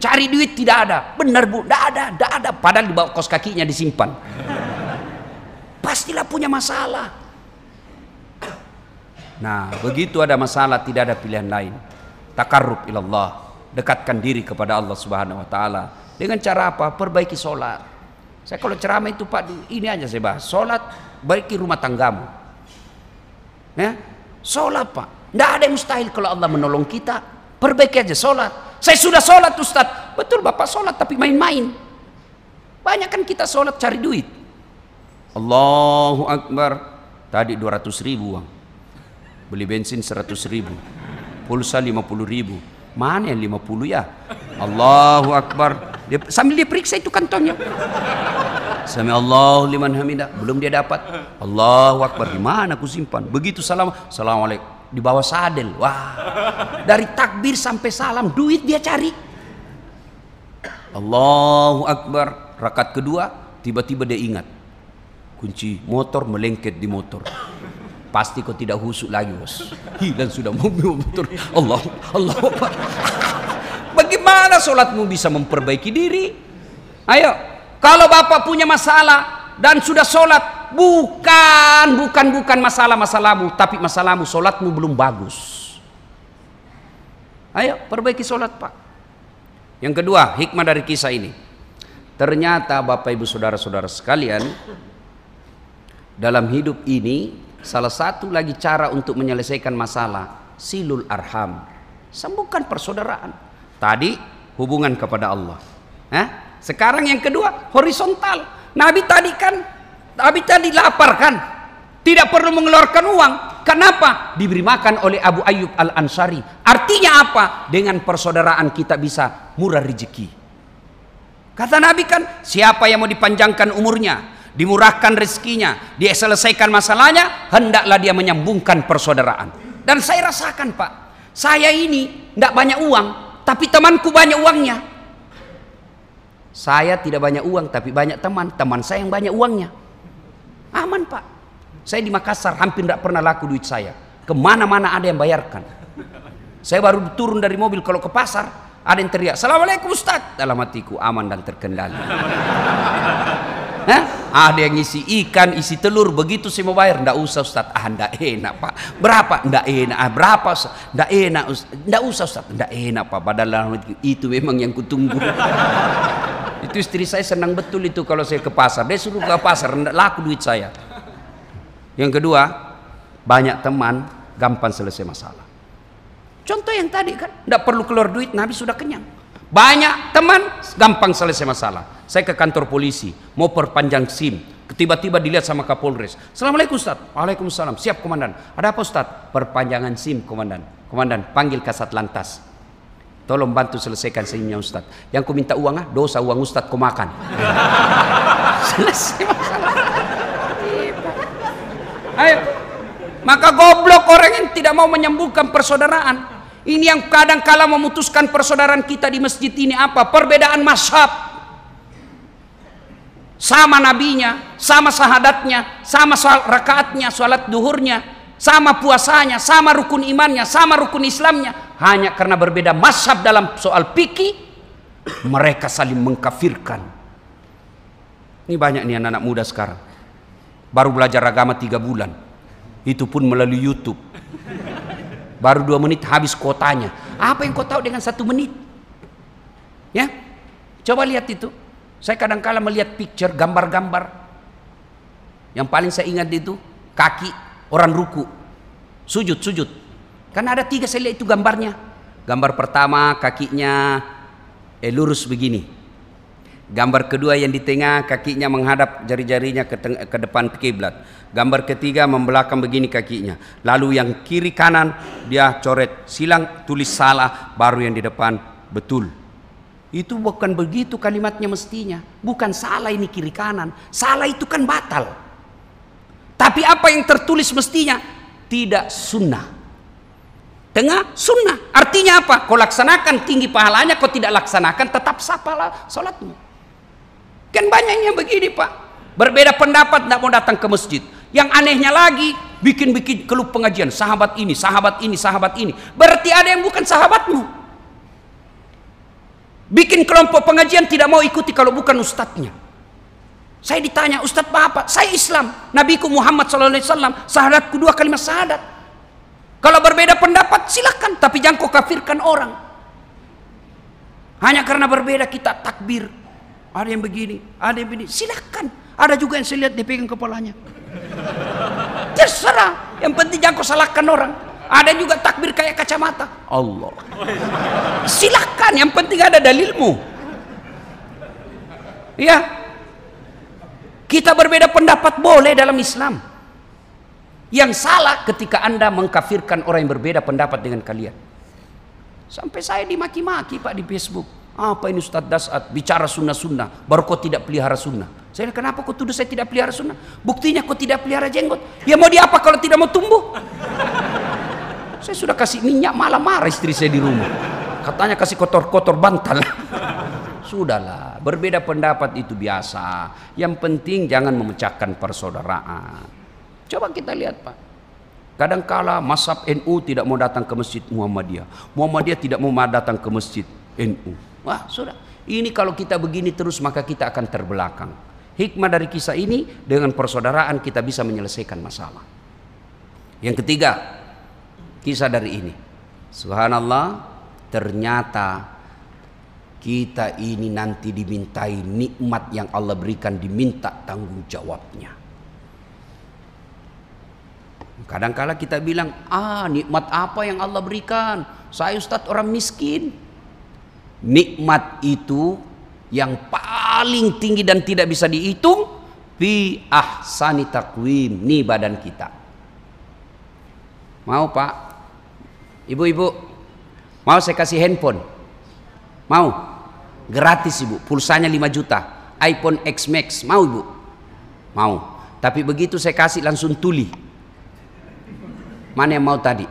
Cari duit tidak ada. Benar bu, tidak ada, tidak ada. Padahal di bawah kos kakinya disimpan. Pastilah punya masalah. Nah, begitu ada masalah tidak ada pilihan lain. Takarrub ilallah, dekatkan diri kepada Allah Subhanahu wa taala. Dengan cara apa? Perbaiki sholat. Saya kalau ceramah itu Pak, ini aja saya bahas. Sholat, baiki rumah tanggamu. Ya, sholat Pak. Tidak ada yang mustahil kalau Allah menolong kita. Perbaiki aja sholat. Saya sudah sholat Ustaz. Betul Bapak sholat tapi main-main. Banyak kan kita sholat cari duit. Allahu Akbar. Tadi 200 ribu uang. Beli bensin 100 ribu. Pulsa 50 ribu. Mana yang 50 ya? Allahu Akbar. Dia, sambil dia periksa itu kantongnya. Sami Allahu liman hamidah. Belum dia dapat. Allahu Akbar. Di mana aku simpan? Begitu salam. Assalamualaikum. Di bawah sadel. Wah. Dari takbir sampai salam. Duit dia cari. Allahu Akbar. Rakaat kedua. Tiba-tiba dia ingat. Kunci motor melengket di motor. Pasti kau tidak husuk lagi bos. Hilang sudah mobil motor. Allah, Allah. Bagaimana sholatmu bisa memperbaiki diri? Ayo, kalau bapak punya masalah dan sudah sholat, bukan, bukan, bukan masalah masalahmu, tapi masalahmu sholatmu belum bagus. Ayo, perbaiki sholat pak. Yang kedua, hikmah dari kisah ini. Ternyata bapak ibu saudara-saudara sekalian, dalam hidup ini salah satu lagi cara untuk menyelesaikan masalah silul arham sembuhkan persaudaraan tadi hubungan kepada Allah eh? Sekarang yang kedua horizontal. Nabi tadi kan Nabi tadi lapar kan tidak perlu mengeluarkan uang. Kenapa? Diberi makan oleh Abu Ayyub Al Ansari artinya apa? Dengan persaudaraan kita bisa murah rezeki. Kata Nabi kan siapa yang mau dipanjangkan umurnya dimurahkan rezekinya, dia selesaikan masalahnya, hendaklah dia menyambungkan persaudaraan. Dan saya rasakan Pak, saya ini tidak banyak uang, tapi temanku banyak uangnya. Saya tidak banyak uang, tapi banyak teman. Teman saya yang banyak uangnya. Aman Pak. Saya di Makassar hampir tidak pernah laku duit saya. Ke mana-mana ada yang bayarkan. Saya baru turun dari mobil kalau ke pasar, ada yang teriak, Assalamualaikum Ustaz. Dalam hatiku aman dan terkendali. Hah? Ada yang isi ikan, isi telur, begitu saya mau bayar, ndak usah Ustaz. Ah, ndak enak Pak. Berapa? Ndak enak. Ah, berapa Ustaz? Ndak enak Ustaz. Ndak usah Ustaz. Ndak enak Pak. Padahal itu memang yang kutunggu. itu istri saya senang betul itu kalau saya ke pasar. Dia suruh ke pasar, ndak laku duit saya. Yang kedua, banyak teman, gampang selesai masalah. Contoh yang tadi kan, ndak perlu keluar duit, Nabi sudah kenyang. Banyak teman, gampang selesai masalah. Saya ke kantor polisi, mau perpanjang SIM. Tiba-tiba dilihat sama Kapolres. Assalamualaikum Ustaz. Waalaikumsalam. Siap komandan. Ada apa Ustaz? Perpanjangan SIM komandan. Komandan, panggil kasat lantas. Tolong bantu selesaikan SIMnya Ustaz. Yang ku minta uang ah, dosa uang Ustaz ku makan. Selesai masalah. Ayo. Maka goblok orang yang tidak mau menyembuhkan persaudaraan. Ini yang kadang kala memutuskan persaudaraan kita di masjid ini apa? Perbedaan mazhab. Sama nabinya, sama sahadatnya, sama soal rakaatnya, sholat duhurnya, sama puasanya, sama rukun imannya, sama rukun Islamnya. Hanya karena berbeda mazhab dalam soal fikih, mereka saling mengkafirkan. Ini banyak nih anak-anak muda sekarang. Baru belajar agama tiga bulan. Itu pun melalui YouTube Baru dua menit habis kotanya. Apa yang kau tahu dengan satu menit? Ya, coba lihat itu. Saya kadang-kala melihat picture, gambar-gambar. Yang paling saya ingat itu kaki orang ruku, sujud, sujud. Karena ada tiga saya lihat itu gambarnya. Gambar pertama kakinya eh, lurus begini. Gambar kedua yang di tengah kakinya menghadap jari-jarinya ke, ke depan kiblat. Gambar ketiga membelakang begini kakinya. Lalu yang kiri kanan dia coret silang tulis salah baru yang di depan betul. Itu bukan begitu kalimatnya mestinya. Bukan salah ini kiri kanan. Salah itu kan batal. Tapi apa yang tertulis mestinya tidak sunnah. Tengah sunnah. Artinya apa? Kau laksanakan tinggi pahalanya, kau tidak laksanakan tetap sah pahala salatmu. Kan banyaknya begini pak. Berbeda pendapat tidak mau datang ke masjid. Yang anehnya lagi, bikin-bikin keluh pengajian, sahabat ini, sahabat ini, sahabat ini. Berarti ada yang bukan sahabatmu. Bikin kelompok pengajian tidak mau ikuti kalau bukan ustadznya. Saya ditanya, Ustadz apa? Saya Islam. Nabiku Muhammad SAW, sahadatku dua kalimat sahadat. Kalau berbeda pendapat silakan, tapi jangan kau kafirkan orang. Hanya karena berbeda kita takbir. Ada yang begini, ada yang begini. Silakan. Ada juga yang saya lihat dia pegang kepalanya. Terserah. Yang penting jangan kau salahkan orang. Ada juga takbir kayak kacamata. Allah. Silakan. Yang penting ada dalilmu. Ya. Kita berbeda pendapat boleh dalam Islam. Yang salah ketika Anda mengkafirkan orang yang berbeda pendapat dengan kalian. Sampai saya dimaki-maki Pak di Facebook. Apa ini Ustadz Dasat bicara sunnah-sunnah, baru kau tidak pelihara sunnah. Saya kenapa kau tuduh saya tidak pelihara sunnah? Buktinya kau tidak pelihara jenggot. Ya mau diapa kalau tidak mau tumbuh? Saya sudah kasih minyak malah marah istri saya di rumah. Katanya kasih kotor-kotor bantal. Sudahlah, berbeda pendapat itu biasa. Yang penting jangan memecahkan persaudaraan. Coba kita lihat Pak. Kadangkala masab NU tidak mau datang ke masjid Muhammadiyah. Muhammadiyah tidak mau datang ke masjid NU. Wah, sudah. Ini kalau kita begini terus maka kita akan terbelakang. Hikmah dari kisah ini dengan persaudaraan kita bisa menyelesaikan masalah. Yang ketiga, kisah dari ini. Subhanallah, ternyata kita ini nanti dimintai nikmat yang Allah berikan diminta tanggung jawabnya. Kadangkala kita bilang, ah nikmat apa yang Allah berikan? Saya Ustadz orang miskin. Nikmat itu yang paling tinggi dan tidak bisa dihitung fi ahsani takwim ni badan kita. Mau Pak? Ibu-ibu, mau saya kasih handphone? Mau? Gratis Ibu, pulsanya 5 juta. iPhone X Max, mau Ibu? Mau. Tapi begitu saya kasih langsung tuli. Mana yang mau tadi?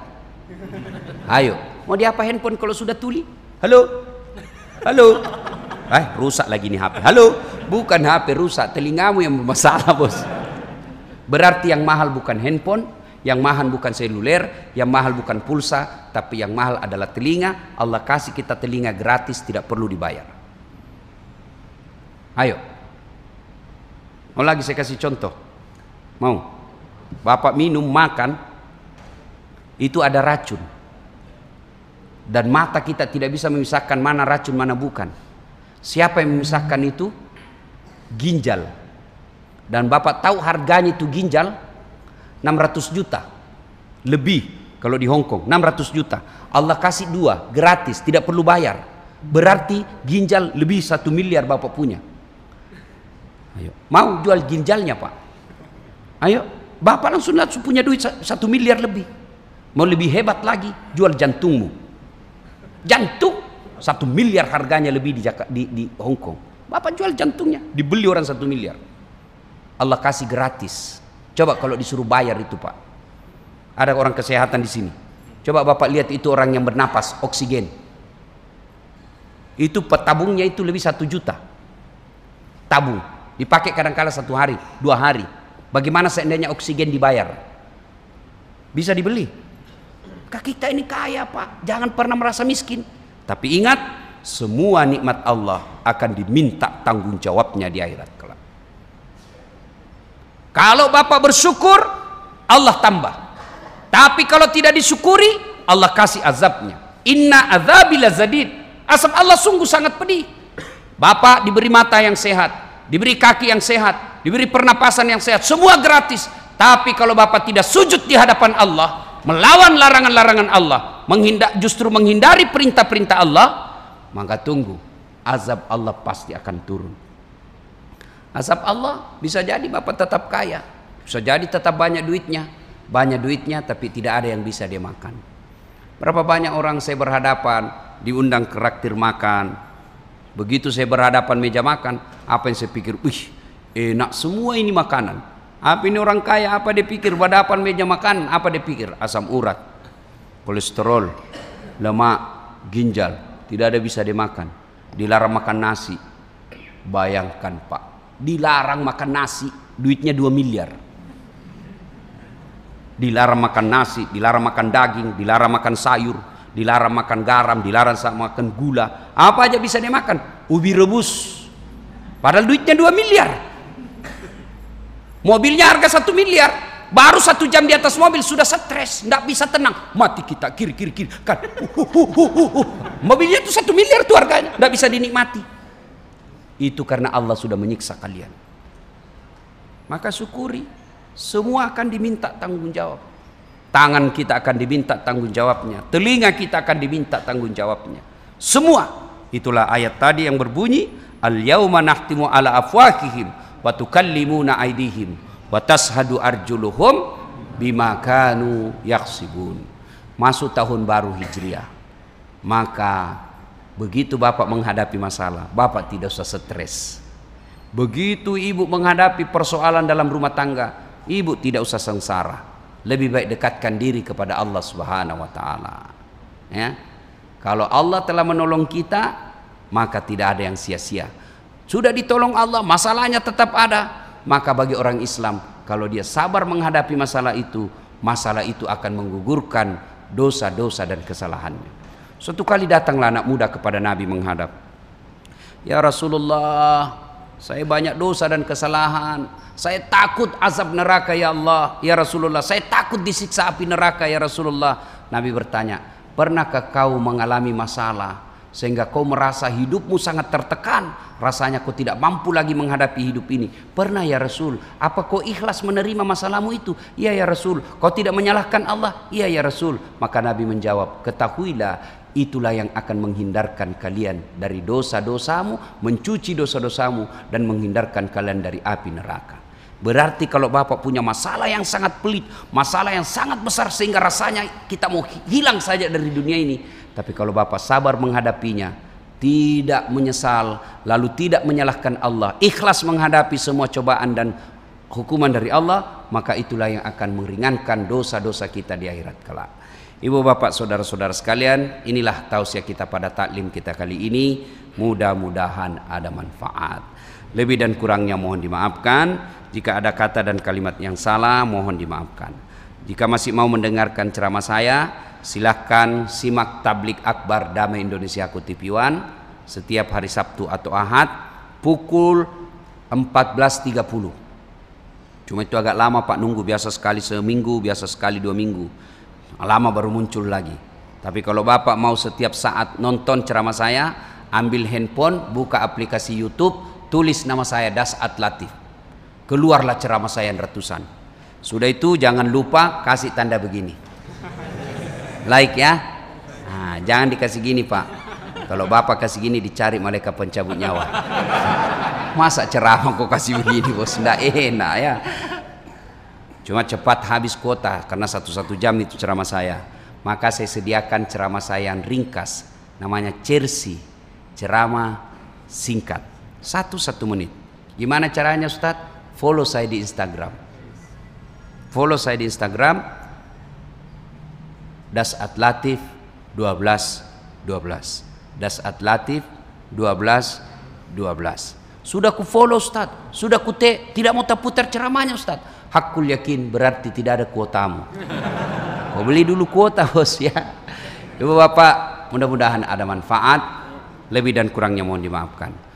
Ayo, mau diapa handphone kalau sudah tuli? Halo? Halo? Eh, rusak lagi nih HP. Halo? Bukan HP rusak, telingamu yang bermasalah, Bos. Berarti yang mahal bukan handphone, yang mahal bukan seluler, yang mahal bukan pulsa, tapi yang mahal adalah telinga. Allah kasih kita telinga gratis, tidak perlu dibayar. Ayo. Mau lagi saya kasih contoh. Mau? Bapak minum, makan, itu ada racun. Dan mata kita tidak bisa memisahkan mana racun, mana bukan. Siapa yang memisahkan itu? Ginjal. Dan Bapak tahu harganya itu ginjal 600 juta. Lebih kalau di Hong Kong 600 juta. Allah kasih dua gratis, tidak perlu bayar. Berarti ginjal lebih satu miliar Bapak punya. Ayo, mau jual ginjalnya Pak? Ayo, Bapak langsung langsung punya duit satu miliar lebih. Mau lebih hebat lagi, jual jantungmu. Jantung satu miliar harganya lebih di, di, di Hong Kong. Bapak jual jantungnya, dibeli orang satu miliar. Allah kasih gratis. Coba kalau disuruh bayar itu Pak. Ada orang kesehatan di sini. Coba Bapak lihat itu orang yang bernapas, oksigen. Itu petabungnya itu lebih satu juta. Tabung. Dipakai kadang-kala satu hari, dua hari. Bagaimana seandainya oksigen dibayar? Bisa dibeli. Kita ini kaya Pak. Jangan pernah merasa miskin. Tapi ingat, semua nikmat Allah akan diminta tanggung jawabnya di akhirat. Kalau Bapak bersyukur, Allah tambah. Tapi kalau tidak disyukuri, Allah kasih azabnya. Inna azabila zadid. Asap Allah sungguh sangat pedih. Bapak diberi mata yang sehat, diberi kaki yang sehat, diberi pernapasan yang sehat, semua gratis. Tapi kalau Bapak tidak sujud di hadapan Allah, melawan larangan-larangan Allah, menghindar, justru menghindari perintah-perintah Allah, maka tunggu azab Allah pasti akan turun. Azab Allah bisa jadi Bapak tetap kaya, bisa jadi tetap banyak duitnya, banyak duitnya tapi tidak ada yang bisa dia makan. Berapa banyak orang saya berhadapan diundang ke raktir makan. Begitu saya berhadapan meja makan, apa yang saya pikir, wih enak semua ini makanan. Apa ini orang kaya, apa dia pikir berhadapan meja makan, apa dia pikir? Asam urat, kolesterol, lemak, ginjal, tidak ada bisa dimakan. Dilarang makan nasi. Bayangkan Pak, dilarang makan nasi, duitnya 2 miliar. Dilarang makan nasi, dilarang makan daging, dilarang makan sayur, dilarang makan garam, dilarang makan gula. Apa aja bisa dimakan? Ubi rebus. Padahal duitnya 2 miliar. Mobilnya harga 1 miliar, Baru satu jam di atas mobil sudah stres, tidak bisa tenang. Mati kita kiri kiri kiri kan. Uh, uh, uh. Mobilnya itu satu miliar tuh harganya, tidak bisa dinikmati. Itu karena Allah sudah menyiksa kalian. Maka syukuri, semua akan diminta tanggung jawab. Tangan kita akan diminta tanggung jawabnya, telinga kita akan diminta tanggung jawabnya. Semua itulah ayat tadi yang berbunyi al yauma nahtimu ala afwakihim wa tukallimuna aydihim wa tashhadu arjuluhum bima kanu yaksibun. Masuk tahun baru Hijriah. Maka begitu Bapak menghadapi masalah, Bapak tidak usah stres. Begitu ibu menghadapi persoalan dalam rumah tangga, ibu tidak usah sengsara. Lebih baik dekatkan diri kepada Allah Subhanahu wa taala. Ya. Kalau Allah telah menolong kita, maka tidak ada yang sia-sia. Sudah ditolong Allah, masalahnya tetap ada. Maka bagi orang Islam, kalau dia sabar menghadapi masalah itu, masalah itu akan menggugurkan dosa-dosa dan kesalahannya. Suatu kali datanglah anak muda kepada Nabi menghadap. Ya Rasulullah, saya banyak dosa dan kesalahan. Saya takut azab neraka ya Allah. Ya Rasulullah, saya takut disiksa api neraka ya Rasulullah. Nabi bertanya, pernahkah kau mengalami masalah sehingga kau merasa hidupmu sangat tertekan rasanya kau tidak mampu lagi menghadapi hidup ini pernah ya Rasul apa kau ikhlas menerima masalahmu itu iya ya Rasul kau tidak menyalahkan Allah iya ya Rasul maka Nabi menjawab ketahuilah itulah yang akan menghindarkan kalian dari dosa-dosamu mencuci dosa-dosamu dan menghindarkan kalian dari api neraka Berarti kalau Bapak punya masalah yang sangat pelit, masalah yang sangat besar sehingga rasanya kita mau hilang saja dari dunia ini, tapi kalau Bapak sabar menghadapinya, tidak menyesal, lalu tidak menyalahkan Allah, ikhlas menghadapi semua cobaan dan hukuman dari Allah, maka itulah yang akan meringankan dosa-dosa kita di akhirat kelak. Ibu bapak saudara-saudara sekalian, inilah tausiah kita pada taklim kita kali ini. Mudah-mudahan ada manfaat. Lebih dan kurangnya mohon dimaafkan. Jika ada kata dan kalimat yang salah, mohon dimaafkan. Jika masih mau mendengarkan ceramah saya, silahkan simak tablik akbar Damai Indonesia One setiap hari Sabtu atau Ahad pukul 14.30 cuma itu agak lama Pak nunggu biasa sekali seminggu biasa sekali dua minggu lama baru muncul lagi. Tapi kalau Bapak mau setiap saat nonton ceramah saya ambil handphone buka aplikasi YouTube tulis nama saya Das Atlatif keluarlah ceramah saya yang ratusan. Sudah itu jangan lupa kasih tanda begini. Like ya. Nah, jangan dikasih gini pak. Kalau bapak kasih gini dicari malaikat pencabut nyawa. Masa ceramah kok kasih begini bos? Ndak enak ya cuma cepat habis kuota karena satu-satu jam itu ceramah saya. Maka saya sediakan ceramah saya yang ringkas namanya Chelsea ceramah singkat. Satu-satu menit. Gimana caranya Ustadz? Follow saya di Instagram. Follow saya di Instagram Das Atlatif 12 12 Das Atlatif 12 12 sudah ku follow Ustaz sudah ku tidak mau terputar ceramahnya Ustaz hakul yakin berarti tidak ada kuotamu. Kau beli dulu kuota bos ya. Ibu Bapak mudah-mudahan ada manfaat. Lebih dan kurangnya mohon dimaafkan